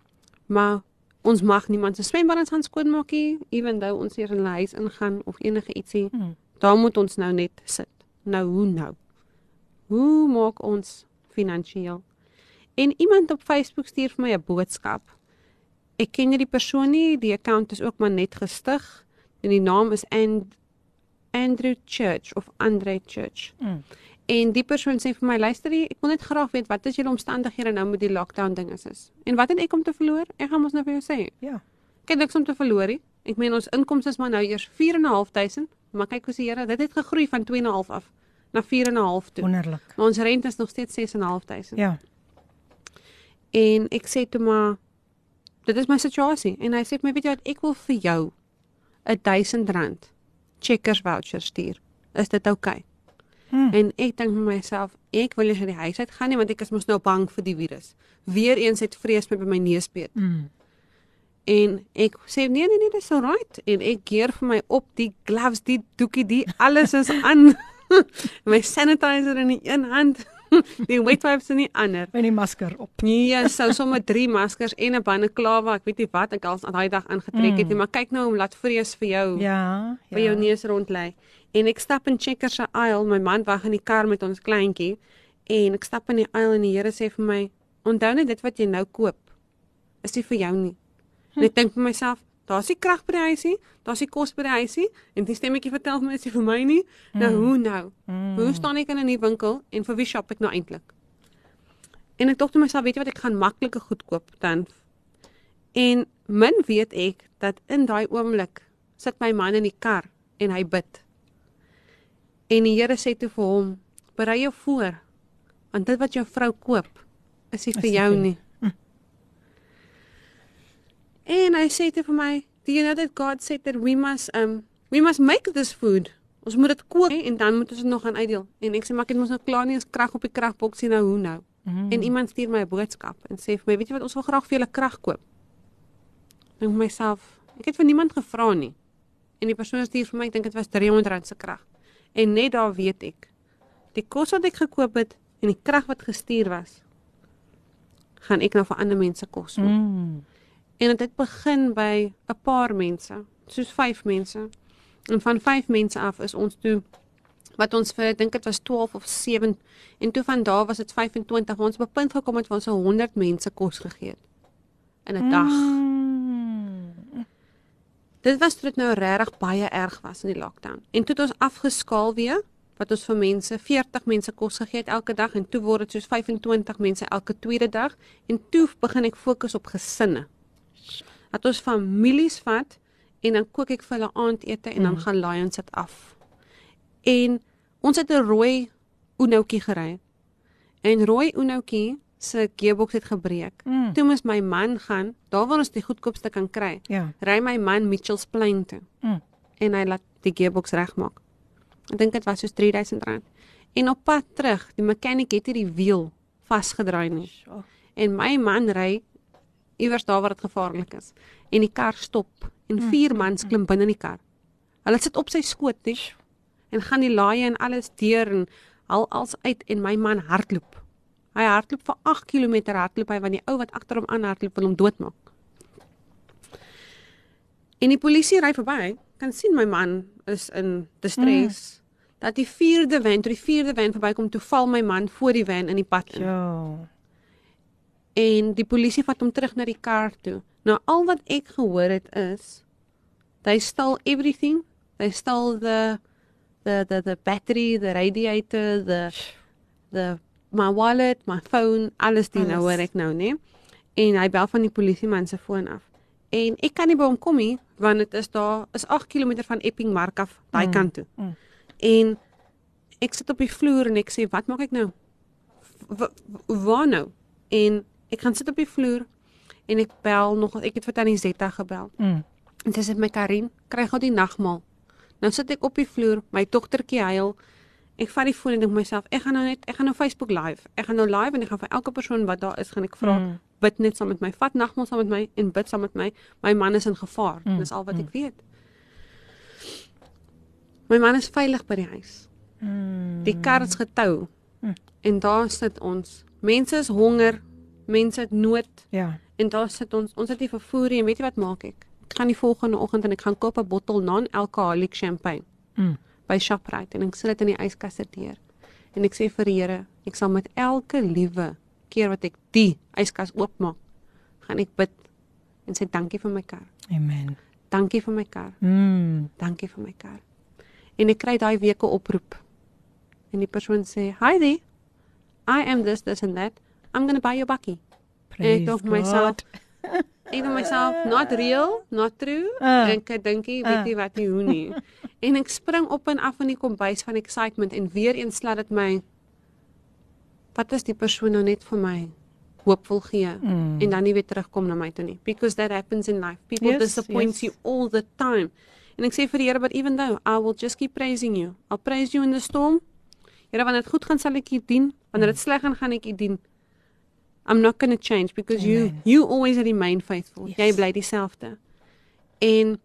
maar ons mag niemand se swembad gaan skoonmaak nie, ewen though ons hier in die huis ingaan of enige ietsie. Hmm. Daar moet ons nou net sit. Nou hoe nou? Hoe maak ons finansiëel? En iemand op Facebook stuur vir my 'n boodskap. Ek ken nie die persoon nie, die account is ook maar net gestig en die naam is And Andrew Church of Andre Church. Mm. En die persoon sê vir my, luister jy, ek wil net graag weet wat is julle omstandighede nou met die lockdown ding is. is. En wat het ek om te verloor? Ek gaan mos nou vir jou sê. Ja. Ek het niks om te verloor nie. Ek meen ons inkomste is maar nou eers 4.500, maar kyk hoe se Here, dit het gegroei van 2.5 af na 4.5 toe. Wonderlik. Maar ons rente is nog steeds 6.500. Ja. En ek sê toe maar dit is my situasie en hy sê my weet jy wat ek wil vir jou 'n 1000 rand checkers voucher stuur. Is dit oukei? Okay? Hmm. En ek dink vir myself, ek wil nie uit die huis uit gaan nie want ek is mos nou bang vir die virus. Weereens het vrees my by my neus beet. Mm. En ek sê nee nee nee, dis alright en ek keer vir my op die gloves, die doekie, die alles is aan. [LAUGHS] my sanitizer in die een hand, [LAUGHS] die wet wipes in die ander. En die masker op. Nee, [LAUGHS] sou sommer 3 maskers en 'n balleklava, ek weet nie wat ek al daai dag aangetrek het nie, maar kyk nou om laat vrees vir jou Ja. by jou neus rond lê. En ek stap in Checkers se aisle, my man wag in die kar met ons kleintjie en ek stap in die aisle en die Here sê vir my, onthou net dit wat jy nou koop is nie vir jou nie. En ek dink vir myself, daar's nie krag by die huisie, daar's nie kos by die huisie en die stemmetjie vertel vir my is nie vir my nie. Nou hoe nou? Mm. Hoe staan ek in 'n nuwe winkel en vir wie shop ek nou eintlik? En ek dink tot myself, weet jy wat ek gaan maklike goed koop dan. En min weet ek dat in daai oomblik sit my man in die kar en hy bid. En die Here sê toe vir hom: "Berei jou voor, want dit wat jou vrou koop, is nie vir nie jou nie." En hy sê toe vir my, "Do you know that God said that we must um we must make this food. Ons moet dit kook en dan moet ons dit nog gaan uitdeel." En ek sê, "Maar ek het mos nou klaar nie eens krag op die kragboksie nou hoe nou?" Mm. En iemand stuur my 'n boodskap en sê vir my, "Weet jy wat, ons wil graag vir julle krag koop." Dink myself, ek het vir niemand gevra nie. En die persoon stuur vir my, ek dink dit was R300 se krag. En net daar weet ek, die kos wat ek gekoop het en die krag wat gestuur was, gaan ek nou vir ander mense kos maak. Mm. En dit het begin by 'n paar mense, soos 5 mense. En van 5 mense af is ons toe wat ons vir dink dit was 12 of 7 en toe van daar was dit 25 waar ons op 'n punt gekom het waar ons 100 mense kos gegee het in 'n dag. Mm. Dit was toe dit nou regtig baie erg was in die lockdown. En toe het ons afgeskaal weer wat ons vir mense 40 mense kos gegee het elke dag en toe word dit soos 25 mense elke tweede dag en toe begin ek fokus op gesinne. Dat ons families vat en dan kook ek vir hulle aandete en dan Mm. gaan Lions dit af. En ons het 'n rooi Unoutjie gery. En rooi Unoutjie se gearbox het gebreek. Mm. Toe moes my man gaan, daar waar ons die goedkoopste kan kry Ja. ry my man Mitchells Plain toe Mm. en hy laat die gearbox regmaak. Ek dink dit was soos R3000. En op pad terug, die mechanic het nie die wiel vasgedraai nie. En my man ry iewers daar waar dit gevaarlik is en die kar stop en vier mans klim binne in die kar. Hulle sit op sy skoot nie en gaan die laaie en alles deur en al als uit en my man hardloop. Hy hardloop vir 8 km hardloop hy want die ou wat agter hom aan hardloop wil hom doodmaak. En die polisie ry verby, kan sien my man is in distress. dat die vierde van, toe die vierde van verbykom, toe val my man voor die van in die pad in. Ja. En die polisie vat hom terug na die kar toe. Nou al wat ek gehoor het is they stole everything. They stole the the the the battery, the radiator, the the my wallet, my phone, alles die nou hoor ek nou, né? En hy bel van die polisie man se foon af. En ek kan nie by hom kom nie want dit is daar is 8 km van Epping Mark af daai Mm, kant toe. mm. En ek sit op die vloer en ek sê wat maak ek nou? W- waar nou? En ek gaan sit op die vloer en ek bel nog ek het vir Tannie Zetta gebel. Mm. En sy sê my Karin, kry gou die nagmaal. Nou sit ek op die vloer, my dogtertjie huil. Ek vat die foon en dink vir myself, ek gaan nou net ek gaan nou Facebook live. Ek gaan nou live en ek gaan vir elke persoon wat daar is, gaan ek vra, Mm. bid net saam met my, vat nagmaal saam met my en bid saam met my. My man is in gevaar. Mm, Dis al wat ek weet. My man is veilig by die huis. Mm. Die kar is getou. Mm. En daar sit ons. Mense is honger, mense het nood Ja. en daar sit ons. Ons het nie vervoer nie. En weet jy wat maak ek? Ek gaan die volgende oggend en ek gaan koop 'n bottel non-alcoholic champagne Mm. by Shoprite en ek sit dit in die yskaste deur. En ek sê vir die Here, ek sal met elke liewe keer wat ek die yskas oopmaak, gaan ek bid en sê dankie vir my kar. Amen. Dankie vir my kar. Mm. Dankie vir my kar. En ek kry daai week 'n oproep. En die persoon sê, "Hi there. I am this this and that. I'm going to buy your bakkie." En ek Praise dink myself, God. ek dink myself, not real, not true. Ah. En ek dink, jy weet Ah. nie wat nie hoe nie. [LAUGHS] en ek spring op en af in die kombuis van excitement en weer eens laat dit my wat is die persoon nou net vir my hoop wil gee Mm. en dan nie weer terugkom na my toe nie because that happens in life people Yes, disappoint yes. you all the time en ek sê vir die Here but even though I will just keep praising you I'll praise you in the storm Here wanneer dit goed gaan sal ek u dien wanneer dit sleg gaan gaan ek u dien I'm not going to change because you Amen. you always remain faithful Yes. jy bly dieselfde en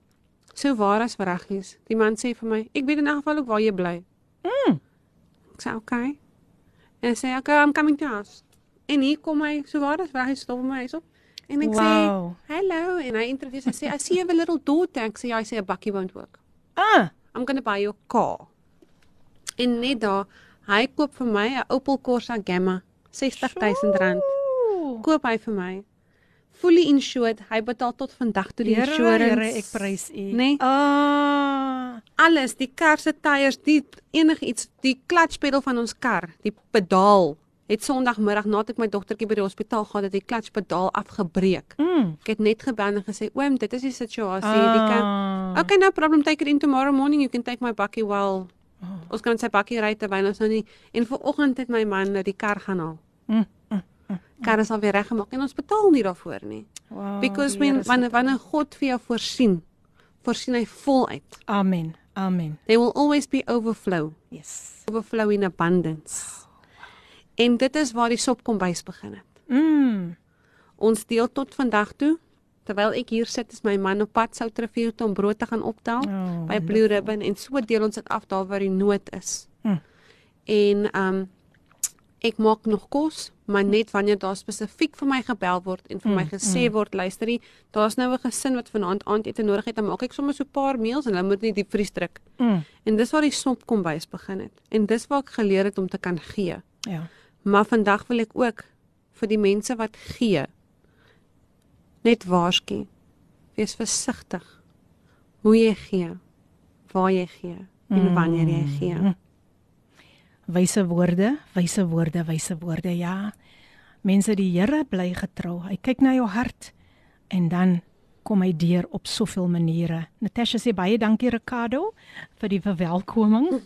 so waar as verragies die man sê vir my ek weet in elk geval ook waar jy bly Mm. Ek sê okay. En hy sê okay, I'm coming to house. En hier kom hy so waar as hy stop my huis op. En ek Wow. sê hello en hy introduce hy sê I see you have a little daughter. Ek sê ja, hy sê a bakkie won't work. Ah. I'm going to buy your car. En net daar, hy koop vir my 'n Opel Corsa Gamma, R60000 rand. Ooh. Koop hy vir my. Fully insured. Hy betaal tot vandag toe die Here, insurance. Here, ek prys U. Nee. Ah. alles, die kar se tyres, die enigiets, die klatspedal van ons kar, die pedaal. Het Sondagmiddag nadat ek my dogtertjie by die hospitaal gehad het, die klatspedal afgebreek. Mm. Ek het net gebel en gesê, "Oom, dit is die situasie, die kan Ah. Okay, no problem, take it in tomorrow morning. You can take my bakkie while Oh. ons kan sy bakkie ry terwyl ons nou nie en vanoggend het my man nou die kar gaan haal. Mm, Kar is al weer reggemaak en ons betaal nie daarvoor nie. Wow, Because when wanneer wanneer God vir jou voorsien, voorsien hy voluit. Amen. Amen. There will always be overflow. Yes. overflow in abundance. En dit is waar die sopkombuis begin het. Mm. Ons deel tot vandag toe. Terwyl ek hier sit, is my man op pad Soutrivier toe om brood te gaan optel Oh, by Blue Ribbon en so deel ons dit af daar waar die nood is. Mm. En um ek maak nog kos, maar net wanneer daar spesifiek vir my gebel word en vir my Mm, gesê word, luisterie, daar's nou 'n gesin wat vanaand aandete nodig het, dan maak ek sommer so 'n paar meals en hulle moet nie diep vries druk. Mm. En dis waar die sopkombuis begin het. En dis waar ek geleer het om te kan gee. Ja. Maar vandag wil ek ook vir die mense wat gee net waarsku. Wees versigtig hoe jy gee, waar jy gee en wanneer jy gee. Wyse woorde, wyse woorde, wyse woorde. Ja. Mense, die Here bly getrou. Hy kyk na jou hart en dan kom hy deur op soveel maniere. Natasha sê baie dankie Ricardo vir die verwelkoming. [LAUGHS]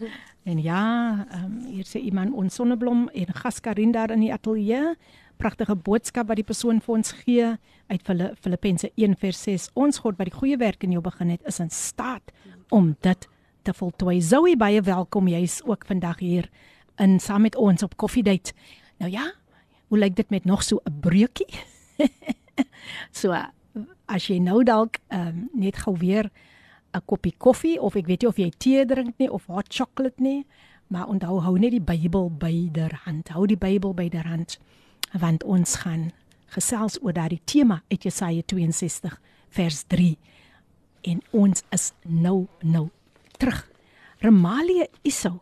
En ja, ehm um, hier sê iemand ons sonneblom en Gaskarin daar in die ateljee. Pragtige boodskap wat die persoon vir ons gee uit Fili- Filippense 1:6. Ons God wat die goeie werk in jou begin het, is in staat om dit te voltooi. Zoe, baie welkom. Jy's ook vandag hier in saam met ons op koffiedייט. Nou ja, hoe lyk dit met nog so 'n breukie? [LAUGHS] so as jy nou dalk um, net gou weer 'n koppie koffie of ek weet nie of jy tee drink nie of hot chocolate nie, maar onthou hou net die Bybel byderhand. Hou die Bybel byderhand want ons gaan gesels oor daardie tema uit Jesaja 62 vers 3 en ons is nou nou terug. Remalia Iso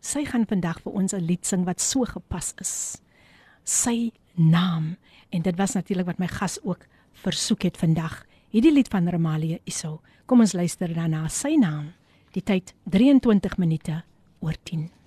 Sy gaan vandag vir ons 'n lied sing wat so gepas is. Sy naam en dit was natuurlik wat my gas ook versoek het vandag. Hierdie lied van Ramalia Iso. Kom ons luister dan na sy naam. Die tyd 23 minute oor 10.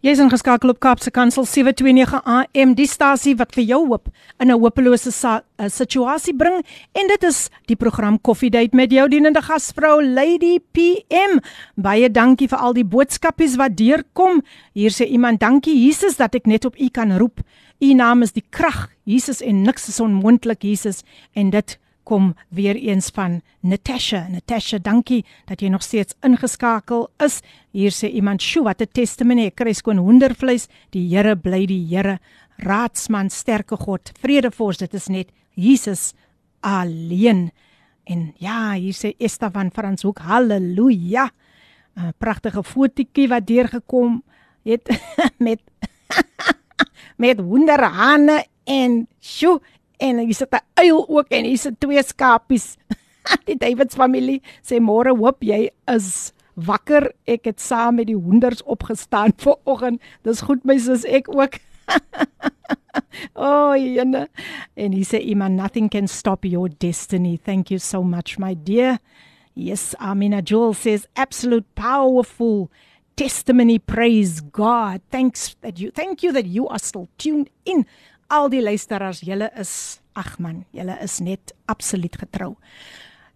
Jy is ingeskakel op Kaapse Kansel 729 AM, die stasie wat vir jou hoop in 'n hopelose uh, situasie bring en dit is die program Coffee Date met jou dienende gasvrou Lady PM. Baie dankie vir al die boodskapies wat deurkom. Hier sê iemand dankie Jesus dat ek net op U kan roep. U naam is die krag. Jesus en niks is onmoontlik Jesus en dit kom weer eens van Natasha. Natasha, dankie dat jy nog steeds ingeskakel is. Hier sê iemand, "Sjoe, wat 'n testimonie. Ek kry skoon hoendervleis. Die Here bly die Here. Raadsman, sterke God, vredevors, dit is net Jesus alleen." En ja, hier sê Esther van Franshoek, "Halleluja." 'n Pragtige fotootjie wat deurgekom het [LAUGHS] met [LAUGHS] met wonderhane en sjoe en hier sit 'n uil ook en hier sit twee skapies. [LAUGHS] die Davids familie sê môre hoop jy is wakker. Ek het saam met die hoenders opgestaan [LAUGHS] vir oggend. Dis goed my sis ek ook. [LAUGHS] oh, jene. En he said, Iman, nothing can stop your destiny. Thank you so much, my dear. Yes, Amina Joel says, absolute powerful testimony. Praise God. Thanks that you, thank you that you are still tuned in al die luisteraars, julle is ag man, julle is net absoluut getrou.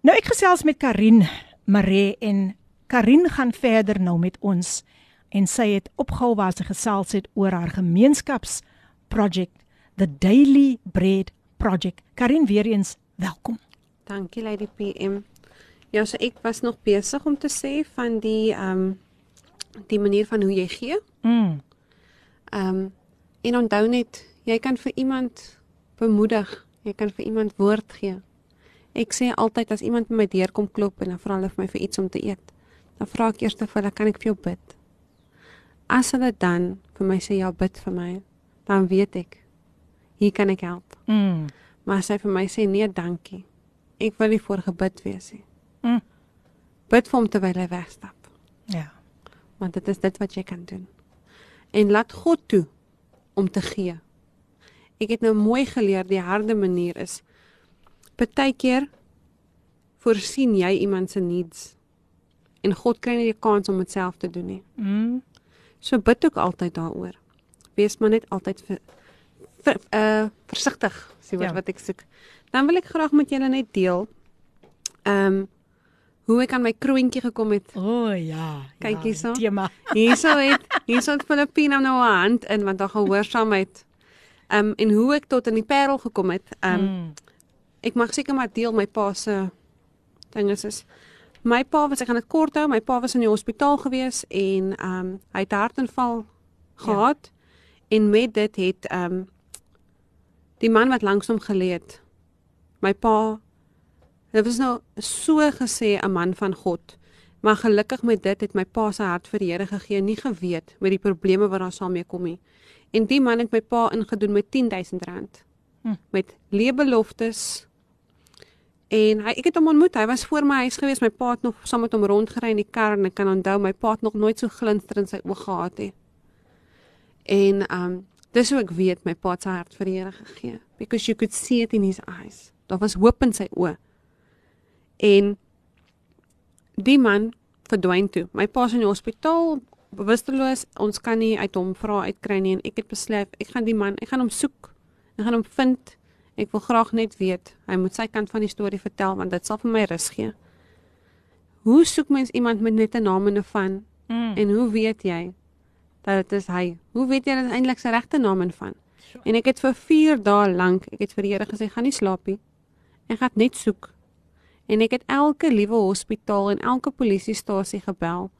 Nou ek gesels met Karin Maree en Karin gaan verder nou met ons en sy het opgehou waar sy gesels het oor haar gemeenskaps project the daily bread project. Karin weer eens welkom. Dankie Lady PM. Ja, so ek was nog besig om te sê van die ehm um, die manier van hoe jy gee. Mm. Ehm um, en onthou net Jy kan vir iemand bemoedig, jy kan vir iemand woord gee. Ek sê altyd as iemand by my deur kom klop en dan vra hulle vir my vir iets om te eet, dan vra ek eers vir hulle, kan ek vir jou bid? As hulle dan vir my sê ja, bid vir my, dan weet ek hier kan ek help. Mm. Maar as hy vir my sê nee, dankie. Ek wil nie voor gebid wees nie. Mm. Bid vir hom terwyl hy wegstap. Ja. Want dit is dit wat jy kan doen. En laat God toe om te gee ek het nou mooi geleer die harde manier is partykeer voorsien jy iemand se needs en God kry nie die kans om dit self te doen nie. Mm. So bid ook altyd daaroor. Wees maar net altyd vir vir uh versigtig, sê wat ja. wat ek soek. Dan wil ek graag met julle net deel ehm um, hoe ek aan my kroontjie gekom het. O oh, ja. Kyk ja, hierso. Tema. Hierso het [LAUGHS] hierso het Filippina nou 'n hand in want daar gehoorsaamheid Ehm um, en hoe ek tot in die Parel gekom het. Ehm um, mm. ek mag seker maar deel my pa se ding is is my pa was ek gaan dit kort hou, my pa was in die hospitaal gewees en ehm um, hy het hartaanval gehad ja. en met dit het ehm um, die man wat langs hom geleë het. My pa Dit was nou so gesê 'n man van God. Maar gelukkig met dit het my pa se hart vir die Here gegee, nie geweet met die probleme wat daar saam mee kom nie. En die man het my pa ingedoen met 10000 rand. Hm. Met leebeloftes. En hy ek het hom ontmoet. Hy was voor my huis gewees. My pa het nog saam met hom rondgery in die kar en ek kan onthou my pa het nog nooit so glinster in sy oë gehad het. En um dis hoe ek weet my pa se hart vir die Here gegee. Because you could see it in his eyes. Daar was hoop in sy oë. En die man verdwyn toe. My pa is in die hospitaal bewusteloos. Ons kan nie uit hom vra uitkry nie en ek het besluit ek gaan die man, ek gaan hom soek. Ek gaan hom vind. Ek wil graag net weet. Hy moet sy kant van die storie vertel want dit sal vir my rus gee. Hoe soek mens iemand met net 'n naam en 'n van? Mm. En hoe weet jy dat dit is hy? Hoe weet jy dat eintlik sy regte naam en van? Sure. En ek het vir 4 dae lank, ek het vir die Here gesê, gaan nie slaap nie. Ek gaan net soek. En ek het elke liewe hospitaal en elke polisiestasie gebel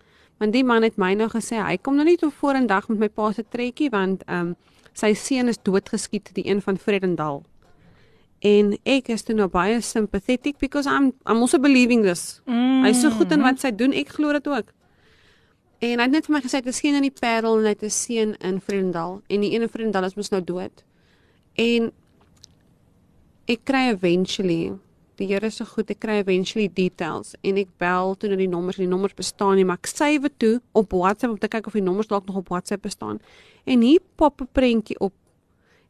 want die man het my nou gesê hy kom nou nie toe voor en dag met my pa se trekkie want ehm um, sy seun is doodgeskiet die een van Vredendal. En ek is toe nou baie sympathetic because I'm I'm also believing this. Mm. Hy is so goed in wat sy doen, ek glo dit ook. En hy het net vir my gesê dit is geen in die Parel en dit is seun in Vredendal en die een in Vredendal is mos nou dood. En ek kry eventually Die Here is so goed. Ek kry eventually details en ek bel toe na die nommers. Die nommers bestaan nie, maar ek save toe op WhatsApp om te kyk of die nommers dalk nog op WhatsApp bestaan. En hier pop 'n prentjie op.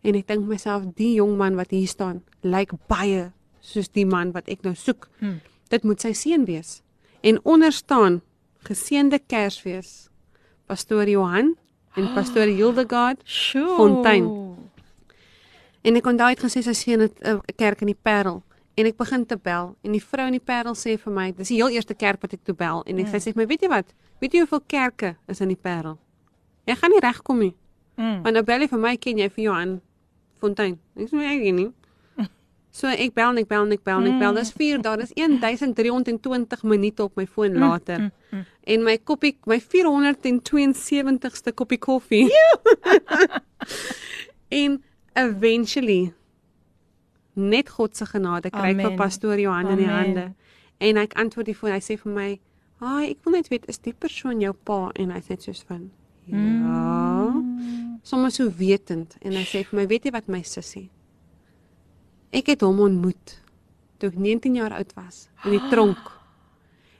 En ek dink myself, die jong man wat hier staan, lyk baie soos die man wat ek nou soek. Hmm. Dit moet sy seun wees. En onder staan geseënde Kersfees. Pastoor Johan en pastoor [GASPS] Hildegard Sjoe. Fontein. En ek onthou hy het gesê sy seun het 'n kerk in die Parel en ek begin te bel en die vrou in die Parel sê vir my, dis die heel eerste kerk wat ek toe bel en ek Mm. sy sê my, weet jy wat? Weet jy hoeveel kerke is in die Parel? Jy gaan nie regkom nie. Mm. Maar nou bel jy vir my, ken jy vir Johan Fontein? Ek sê ek weet nie. [LAUGHS] So ek bel en ek bel en ek bel en ek bel. Dis 4 dae, dis 1320 minute op my foon later. mm, mm. En my koppie, my 472ste koppie koffie. [LAUGHS] en eventually net God se genade kry ek vir Amen. pastoor Johan in die Amen. hande. En hy antwoord die foon, hy sê vir my, "Haai, ek wil net weet is die persoon jou pa?" En hy sê net soos van, "Ja." Mm. Sommer so wetend en hy sê vir my, "Weet jy wat my sussie? Ek het hom ontmoet toe ek 19 jaar oud was in die tronk."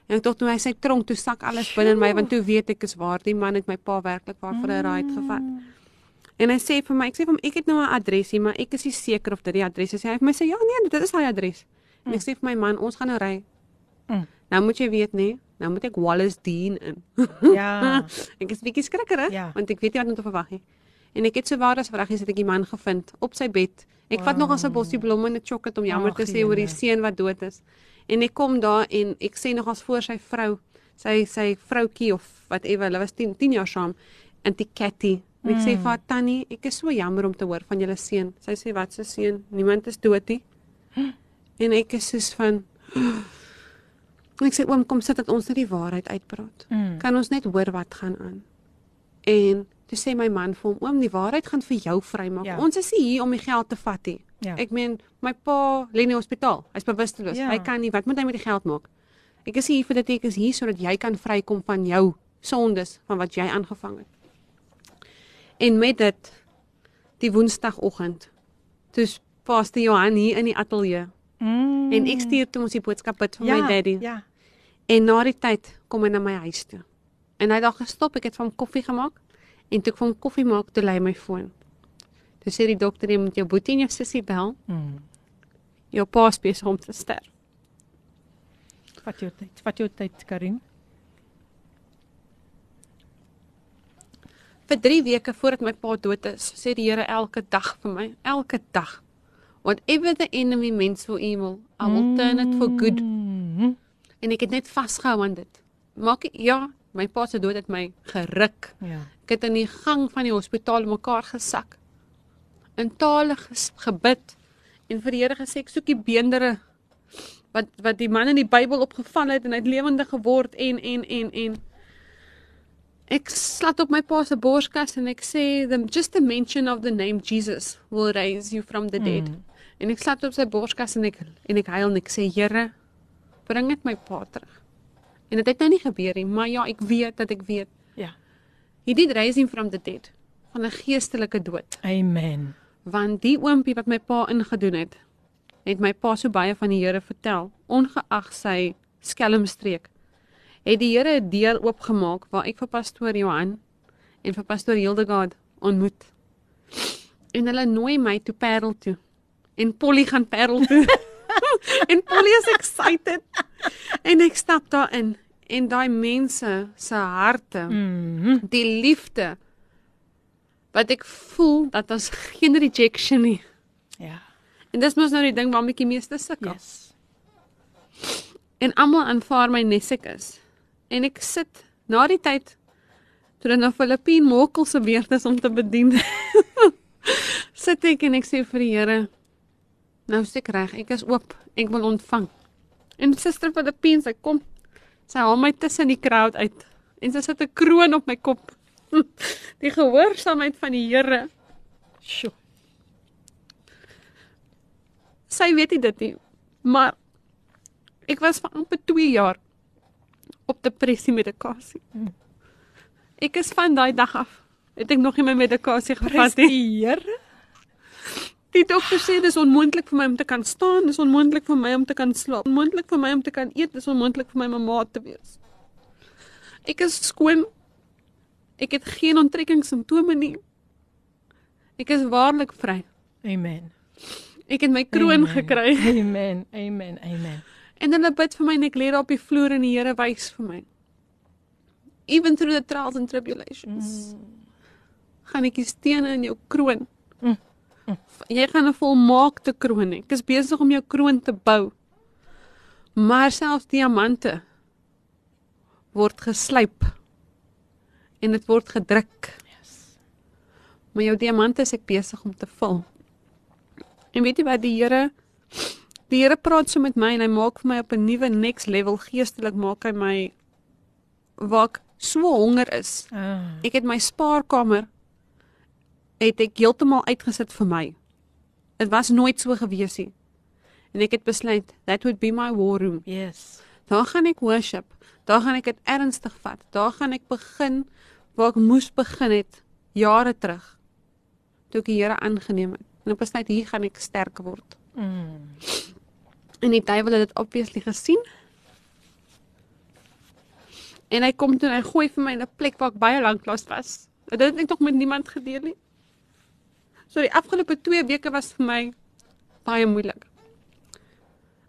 En ek dink toe hy sê tronk, toe sak alles binne in my want toe weet ek is waar die man het my pa werklik waar vir 'n ride gevat. En hy sê vir my, ek sê vir hom ek het nou 'n adresie, maar ek is nie seker of dit die adres is. Hy het vir my sê ja nee, dit is hy adres. En ek sê vir my man, ons gaan nou ry. Mm. Nou moet jy weet nee, nou moet ek Wallace Dean in. Ja. [LAUGHS] ek is bietjie skrikkerig Ja. want ek weet nie wat om te verwag nie. En ek het so waar as vraggies het ek die man gevind op sy bed. Ek vat nog as 'n bossie blomme en 'n chocolate om jammer Ag, te sê oor die seun wat dood is. En ek kom daar en ek sê nog as voor sy vrou, sy sy vroutjie of whatever, hulle was 10 10 jaar saam, Auntie Cathy. En ek sê vir haar tannie, ek is so jammer om te hoor van julle seun. Sy sê wat se seun? Niemand is dood nie. [GASPS] En ek is soos van en [GASPS] ek sê oom kom sit dat ons net die waarheid uitpraat. Mm. Kan ons net hoor wat gaan aan? En toe sê my man vir hom, oom, die waarheid gaan vir jou vrymaak. Ja. Ons is nie hier om die geld te vat nie. Ja. Ek meen, my pa lê in die hospitaal. Hy's bewusteloos. Ja. Hy kan nie, wat moet hy met die geld maak? Ek is hier vir dit ek is hier sodat jy kan vrykom van jou sondes van wat jy aangevang het. En met dit die woensdagoggend toe Pastor Johan hier in die ateljee Mm. en ek stuur toe ons die boodskap bid vir ja, my daddy. Ja. En na die tyd kom hy na my huis toe. En hy het daar gestop, ek het vir hom koffie gemaak en toe ek vir hom koffie maak, toe lei my foon. Toe sê die dokter jy moet jou boetie en jou sussie bel. Mm. Jou pa is besig om te sterf. Vat jou tyd. Vat jou tyd, Karin. Vir 3 weke voordat my pa dood is, sê die Here elke dag vir my, elke dag. Whatever the enemy meant for evil, I will turn it for good. Mm. En ek het net vasgehou aan dit. Maak ja, my pa se dood het my geruk. Ja. Ek het in die gang van die hospitaal mekaar gesak. In tale ges- gebid en vir die Here gesê ek soek die beendere wat wat die man in die Bybel opgevang het en hy het lewendig geword en en en en ek slat op my pa se borskas en ek sê the just the mention of the name Jesus will raise you from the dead. Mm. En ek slat op sy borskas en ek en ek huil en ek sê Here bring dit my pa terug. En dit het nou nie gebeur nie, maar ja, ek weet dat ek weet Ja. He did raise him from the dead. Van 'n geestelike dood. Amen. Want die oompie wat my pa ingedoen het, het my pa so baie van die Here vertel, ongeag sy skelmstreek. Het die Here 'n deur oopgemaak waar ek vir pastoor Johan en vir pastoor Hildegard ontmoet. En hulle nooi my toe Parel toe. En Polly gaan Parel toe. [LAUGHS] en Polly is excited. En ek stap daarin en daai mense se harte Mm. die liefde wat ek voel dat ons geen rejection nie. Ja. En dis mos nou die ding waarmee ek die meeste sukkel. Yes. En almal aanvaar my nes ek is. En ek sit na die tyd toe dit nou Filippien Mokkel se beurt is om te bedien. [LAUGHS] sit ek en ek sê vir die Here, nou ek reg, ek is oop, ek wil ontvang. En suster Filippien, sy kom, sy haal my tussen die crowd uit en sy sit 'n kroon op my kop. [LAUGHS] Die gehoorsaamheid van die Here. Sjoe. Sy weet nie dit nie, maar ek was vir amper 2 jaar op depressie medikasie. Ek is van daai dag af het ek nog nie my medikasie gevat nie. Here. Die dokter sê dis onmoontlik vir my om te kan staan, dis onmoontlik vir my om te kan slaap, onmoontlik vir my om te kan eet, dis onmoontlik vir my mamma te wees. Ek is skoon. Ek het geen onttrekkingssimptome nie. Ek is waarlik vry. Amen. Ek het my kroon Amen. gekry. Amen. Amen. Amen. En hulle bid vir my en ek lê daar op die vloer en die Here wys vir my. Even through the trials and tribulations. Mm. Gaan ek die stene in jou kroon. Mm. Jy gaan 'n volmaakte kroon hê. Ek is besig om jou kroon te bou. Maar selfs diamante word geslyp en dit word gedruk. Yes. Maar jou diamante is ek besig om te vul. En weet jy wat die Here die Here praat so met my en hy maak vir my op 'n nuwe next level geestelik maak hy my waar ek so honger is. Ah. Ek het my spaarkamer het ek heeltemal uitgesit vir my. Dit was nooit so gewees nie. En ek het besluit that would be my war room. Yes. Daar gaan ek worship. Daar gaan ek dit ernstig vat. Daar gaan ek begin waar ek moes begin het jare terug. Toe ek die Here aangeneem het. En op 'n tyd hier gaan ek sterk word. Mm. En die duiwel het dit obviously gesien. En hy kom toe en hy gooi vir my in 'n plek waar ek baie lank lank was. Dit het ek nog met niemand gedeel nie. So die afgelope 2 weke was vir my baie moeilik.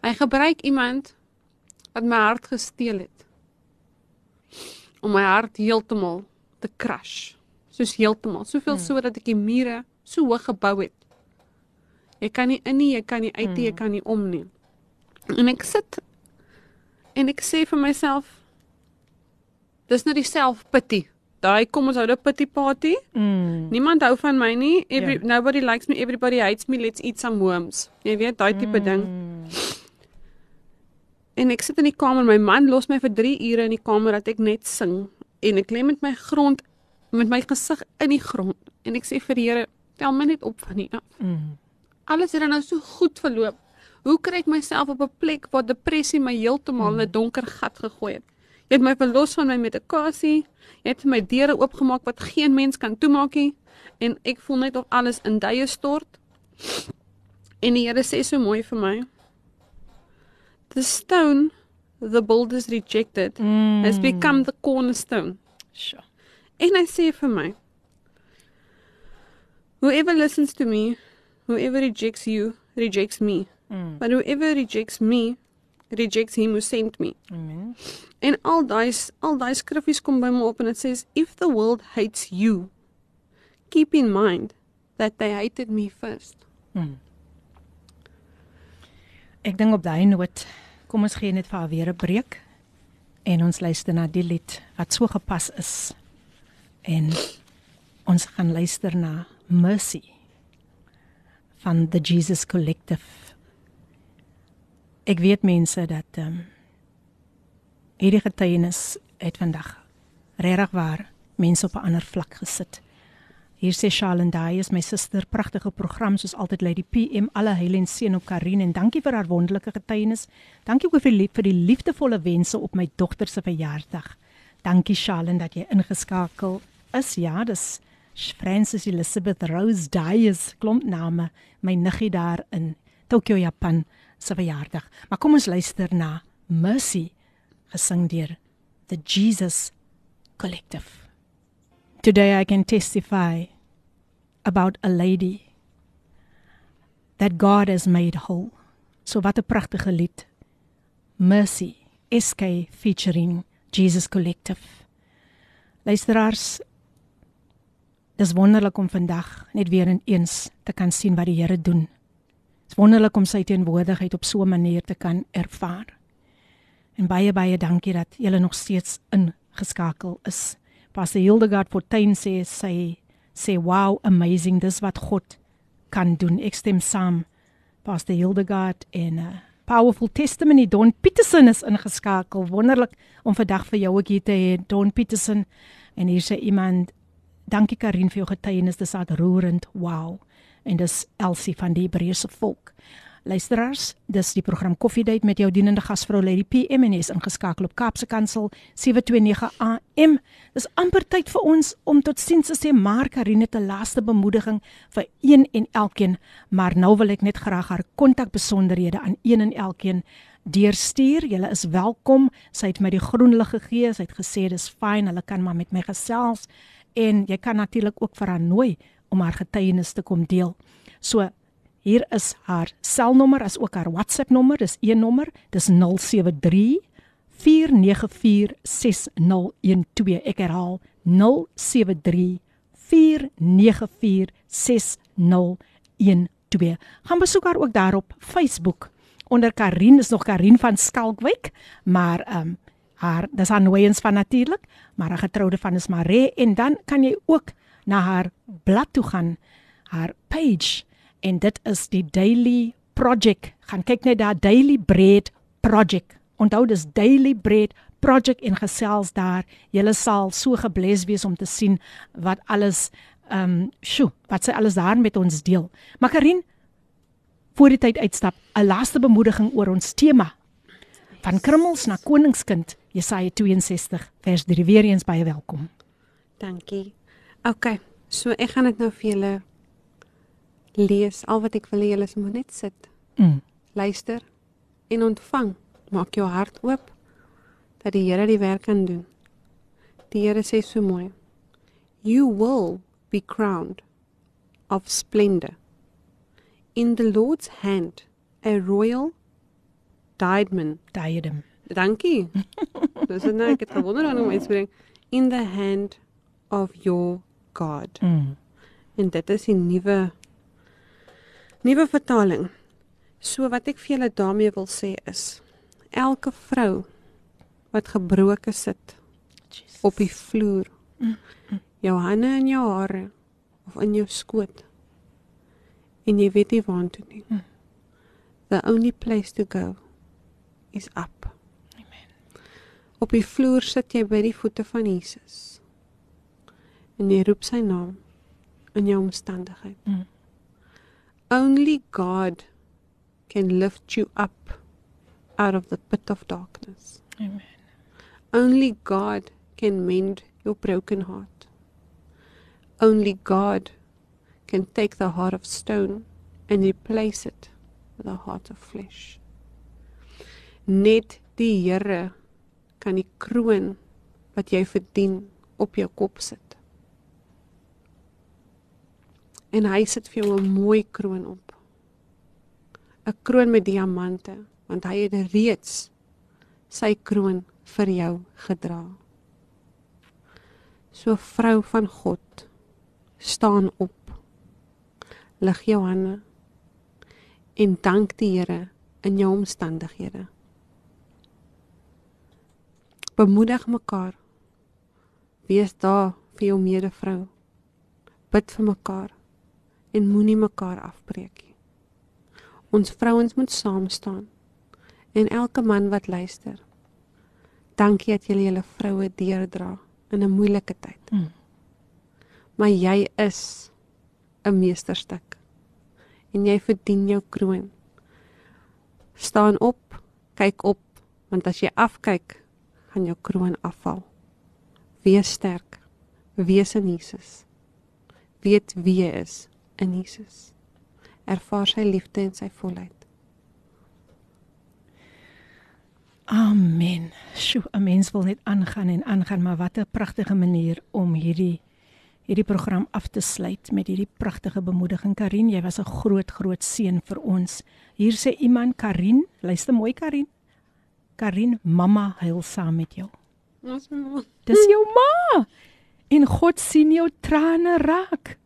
Hy gebruik iemand wat my hart gesteel het om my hart heeltemal te crush. Soos heeltemal, soveel so dat ek die mure so hoog gebou het. Jy kan nie in nie, jy kan nie uit nie, jy kan nie om nie. En ek sit en ek sê vir myself dis nou die self-pity. Daai kom ons hou 'n pity party. Mm. Niemand hou van my nie. Every Ja. nobody likes me, everybody hates me. Let's eat some worms. Jy weet, daai tipe ding. Mm. En ek sit in die kamer, my man los my vir 3 ure in die kamer dat ek net sing en ek lê met my grond met my gesig in die grond en ek sê vir die Here, tel my net op van hier af. Mm. Alles het dan nou so goed verloop. Hoe kry ek myself op 'n plek waar depressie my heeltemal in 'n donker gat gegooi het? Jy het my verlos van my medikasie. Jy het my deure oopgemaak wat geen mens kan toemaak nie en ek voel net of alles in duie stort. En die Here sê so mooi vir my. The stone the builders rejected Mm. has become the cornerstone. Sure. En hy sê vir my, Whoever listens to me, whoever rejects you, rejects me. Mm. But whoever rejects me, rejects him who sent me. Amen. En al daai al daai skriffies kom by my op en dit sê if the world hates you, keep in mind that they hated me first. Mm. Ek dink op daai noot kom ons gee net vir haar weer 'n breek en ons luister na die lied wat so gepas is. En ons gaan luister na Mercy van the Jesus Collective. Ek weet mense dat ehm um, hierdie getuienis het vandag regtig waar mense op 'n ander vlak gesit. Hier sê Charlene Daai is my suster, pragtige program soos altyd lei die PM alle heil en seën op Karin en dankie vir haar wonderlike getuienis. Dankie ook vir die, vir die liefdevolle wense op my dogter se verjaarsdag. Dankie Charlene dat jy ingeskakel is. Ja, dis Francis Elizabeth Rose is klomp name, my niggie daar in Tokyo, Japan se verjaardag. Maar kom ons luister na Mercy gesing deur the Jesus Collective. Today I can testify about a lady that God has made whole. So wat 'n pragtige lied. Mercy SK featuring Jesus Collective. Luisteraars, dis wonderlik om vandag net weer eens te kan sien wat die Here doen. Dis wonderlik om sy teenwoordigheid op so 'n manier te kan ervaar. En baie baie dankie dat julle nog steeds ingeskakel is. Pastor Hildegard Fortuin sê sy sê wow amazing dis wat God kan doen. Ek stem saam. Pastor Hildegard en 'n uh, powerful testimony Don Peterson is ingeskakel. Wonderlik om vandag vir jou ook hier te hê Don Peterson en hier sê iemand dankie Karin vir jou getuienis dis uitroerend. Wow En dis Elsie van die Hebreëse volk. Luisteraars, dis die program Koffiedייט met jou dienende gasvrou Lady PM en is ingeskakel op Kaapse Kansel 729 AM. Dis amper tyd vir ons om tot sins te sê, maar Karine te laaste bemoediging vir een en elkeen, maar nou wil ek net graag haar kontakbesonderhede aan een en elkeen deurstuur. Julle is welkom. Sy het my die groen lig gegee. Sy het gesê dis fyn, hulle kan maar met my gesels en jy kan natuurlik ook vir haar nooi om haar getuienis te kom deel. So hier is haar selnommer as ook haar WhatsApp nommer. Dis een nommer. Dis 073 4946012. Ek herhaal 073 4946012. Gaan besoek haar ook daar op Facebook onder Karin is nog Karin van Skalkwyk, maar ehm um, haar dis haar nooiens van natuurlik, maar haar getroude van is Mare en dan kan jy ook na haar blad toe gaan, haar page en dit is die Daily Project. Gaan kyk net daar Daily Bread Project. Onthou dis Daily Bread Project en gesels daar. Jy sal so gebless wees om te sien wat alles ehm um, sjoe, wat sy alles daar met ons deel. Makarin voor die tyd uitstap, 'n laaste bemoediging oor ons tema. Van krummels na koningskind, Jesaja 62 vers 3 weer eens baie welkom. Dankie. OK, so ek gaan dit nou vir julle lees. Al wat ek wil hê julle moet net sit. Mm. Luister en ontvang. Maak jou hart oop dat die Here die werk kan doen. Die Here sê so mooi. You will be crowned of splendor in the Lord's hand a royal diadem. Diadem. Dankie. [LAUGHS] Dis nou ek het gewonder hoe iets bring in the hand of your God. Mm. En dit is die nuwe nuwe vertaling. So wat ek vir julle daarmee wil sê is elke vrou wat gebroke sit Jesus. op die vloer. Mm. Mm. Jou hande in jou hare of in jou skoot en jy weet nie waartoe nie. Hmm. The only place to go is up. Amen. Op die vloer sit jy by die voete van Jesus. En jy roep sy naam in jou omstandigheid. Hmm. Only God can lift you up out of the pit of darkness. Amen. Only God can mend your broken heart. Only God can take the heart of stone and replace it with a heart of flesh. Net die Here kan die kroon wat jy verdien op jou kop sit. En hy sit vir jou 'n mooi kroon op. 'n Kroon met diamante, want hy het reeds sy kroon vir jou gedra. So vrou van God, staan op lig jou hande en dank die Here in jou omstandighede. Bemoedig mekaar. Wees daar vir jou medevrou. Bid vir mekaar en moenie mekaar afbreek nie. Ons vrouens moet saam staan. En elke man wat luister, dankie dat julle julle vroue deurdra in 'n moeilike tyd. Mm. Maar jy is 'n meesterstuk. En jy verdien jou kroon. Staan op, kyk op, want as jy afkyk, gaan jou kroon afval. Wees sterk. Wees in Jesus. Weet wie jy is in Jesus. Ervaar sy liefde en sy volheid. Amen. Sjoe, 'n mens wil net aangaan en aangaan, maar wat 'n pragtige manier om hierdie hierdie program af te sluit met hierdie pragtige bemoediging. Karin, jy was 'n groot groot seën vir ons. Hier sê iemand Karin, luister mooi Karin. Karin, mamma huil saam met jou. Ons mamma. Dis jou ma. En God sien jou trane raak.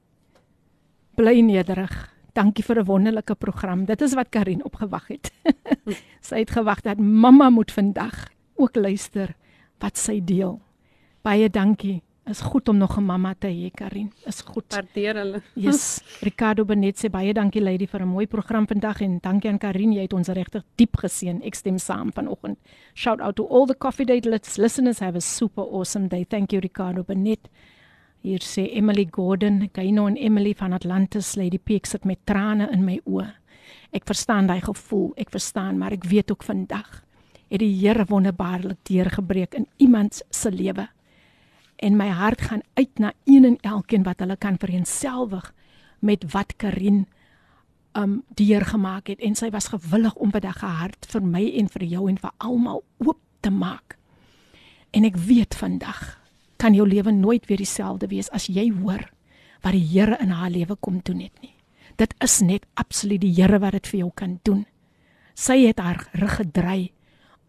Bly nederig. Dankie vir 'n wonderlike program. Dit is wat Karin opgewag het. [LAUGHS] sy het gewag dat mamma moet vandag ook luister wat sy deel. Baie dankie is goed om nog 'n mamma te hê, Karin. Is goed. Waardeer hulle. Yes. [LAUGHS] Ricardo Benet sê baie dankie lady vir 'n mooi program vandag en dankie aan Karin, jy het ons regtig diep geseën. Ek stem saam vanoggend. Shout out to all the coffee date listeners. Have a super awesome day. Thank you Ricardo Benet. Hier sê Emily Gordon, Kaino en Emily van Atlantis, Lady Peak sit met trane in my oë. Ek verstaan daai gevoel, ek verstaan, maar ek weet ook vandag het die Here wonderbaarlik deurgebreek in iemand se lewe. En my hart gaan uit na een en elkeen wat hulle kan vereenselwig met wat Karin um deurgemaak het en sy was gewillig om by daai hart vir my en vir jou en vir almal oop te maak. En ek weet vandag kan jou lewe nooit weer dieselfde wees as jy hoor wat die Here in haar lewe kom doen het nie. Dit is net absoluut die Here wat dit vir jou kan doen. Sy het haar rug gedry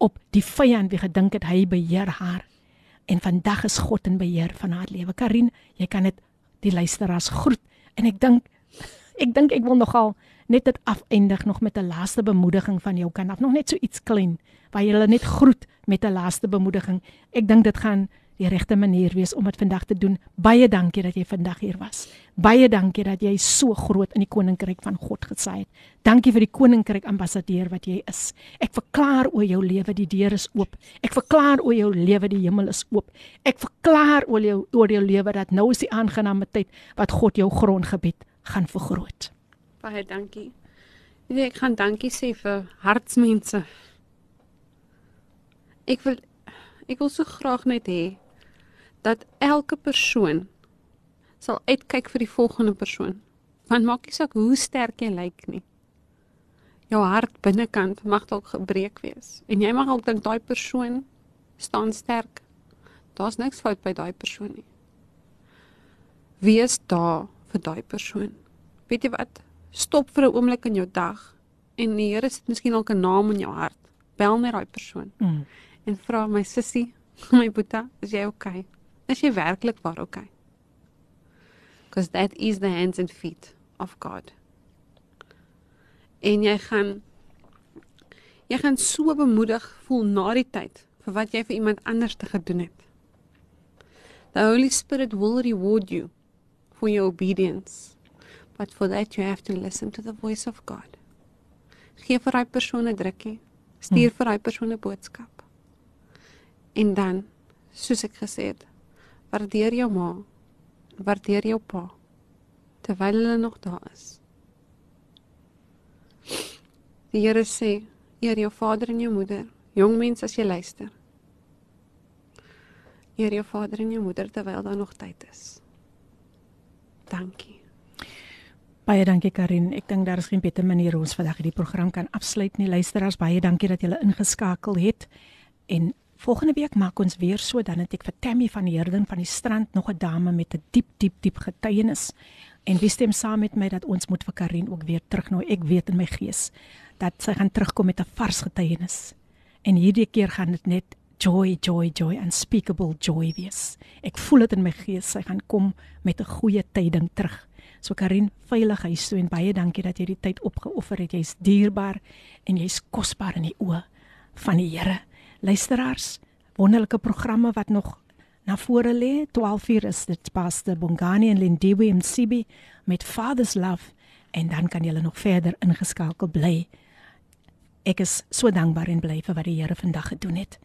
op die vyand wie gedink het hy beheer haar. En vandag is God in beheer van haar lewe. Karin, jy kan dit die luisteraars groet en ek dink ek dink ek wil nogal net dit afeindig nog met 'n laaste bemoediging van jou kan af nog net so iets klein waar jy hulle net groet met 'n laaste bemoediging. Ek dink dit gaan die regte manier wees om dit vandag te doen. Baie dankie dat jy vandag hier was. Baie dankie dat jy so groot in die koninkryk van God gesaai het. Dankie vir die koninkryk ambassadeur wat jy is. Ek verklaar oor jou lewe die deur is oop. Ek verklaar oor jou lewe die hemel is oop. Ek verklaar oor jou oor jou lewe dat nou is die aangename tyd wat God jou grondgebied gaan vergroot. Baie dankie. Nee, ek gaan dankie sê vir hartsmense. Ek wil ek wil so graag net hê dat elke persoon sal uitkyk vir die volgende persoon. Want maak nie saak hoe sterk jy lyk nie. Jou hart binnekant mag dalk gebreek wees en jy mag dalk dink daai persoon staan sterk. Daar's niks fout by daai persoon nie. Wees daar vir daai persoon. Weet jy wat? Stop vir 'n oomblik in jou dag en die Here sit miskien dalk 'n naam in jou hart. Bel net daai persoon. Mm. En vra my sussie, [LAUGHS] my boetie, is jy okay? Is jy werklik waar okay? Because that is the hands and feet of God. En jy gaan jy gaan so bemoedig voel na die tyd vir wat jy vir iemand anders te gedoen het. The Holy Spirit will reward you for your obedience. But for that you have to listen to the voice of God. Gee vir daai persoon 'n drukkie. Stuur hmm. vir daai persoon 'n boodskap. En dan, soos ek gesê het, Waardeer jou ma. Waardeer jou pa terwyl hulle nog daar is. Die Here sê: Eer jou vader en jou moeder. Jong mens as jy luister. Eer jou vader en jou moeder terwyl daar nog tyd is. Dankie. Baie dankie Karin. Ek dink daar is geen beter manier hoe ons vandag hierdie program kan afsluit nie. Luisteraars, baie dankie dat julle ingeskakel het. En Volgende week maak ons weer so dan het ek vir Tammy van die Herden van die strand nog 'n dame met 'n diep diep diep getuienis. En wie stem saam met my dat ons moet vir Karin ook weer terugnooi. Ek weet in my gees dat sy gaan terugkom met 'n vars getuienis. En hierdie keer gaan dit net joy joy joy unspeakable joy wees. Ek voel dit in my gees sy gaan kom met 'n goeie tyding terug. So Karin, veilig huis toe en baie dankie dat jy die tyd opgeoffer het. Jy's dierbaar en jy's kosbaar in die oë van die Here luisteraars, wonderlike programme wat nog na vore lê. 12:00 is dit Pastor Bongani en Lindiwe Msibi met Father's Love en dan kan julle nog verder ingeskakel bly. Ek is so dankbaar en bly vir wat die Here vandag gedoen het.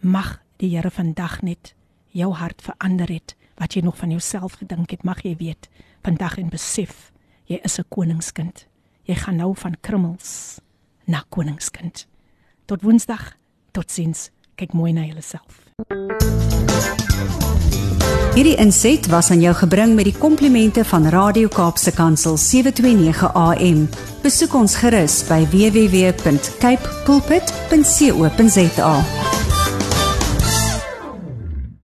Mag die Here vandag net jou hart verander het wat jy nog van jouself gedink het. Mag jy weet vandag en besef jy is 'n koningskind. Jy gaan nou van krummels na koningskind. Tot Woensdag Totsiens. Kyk mooi na jouself. Hierdie inset was aan jou gebring met die komplimente van Radio Kaapse Kansel 729 AM. Besoek ons gerus by www.cape pulpit.co.za.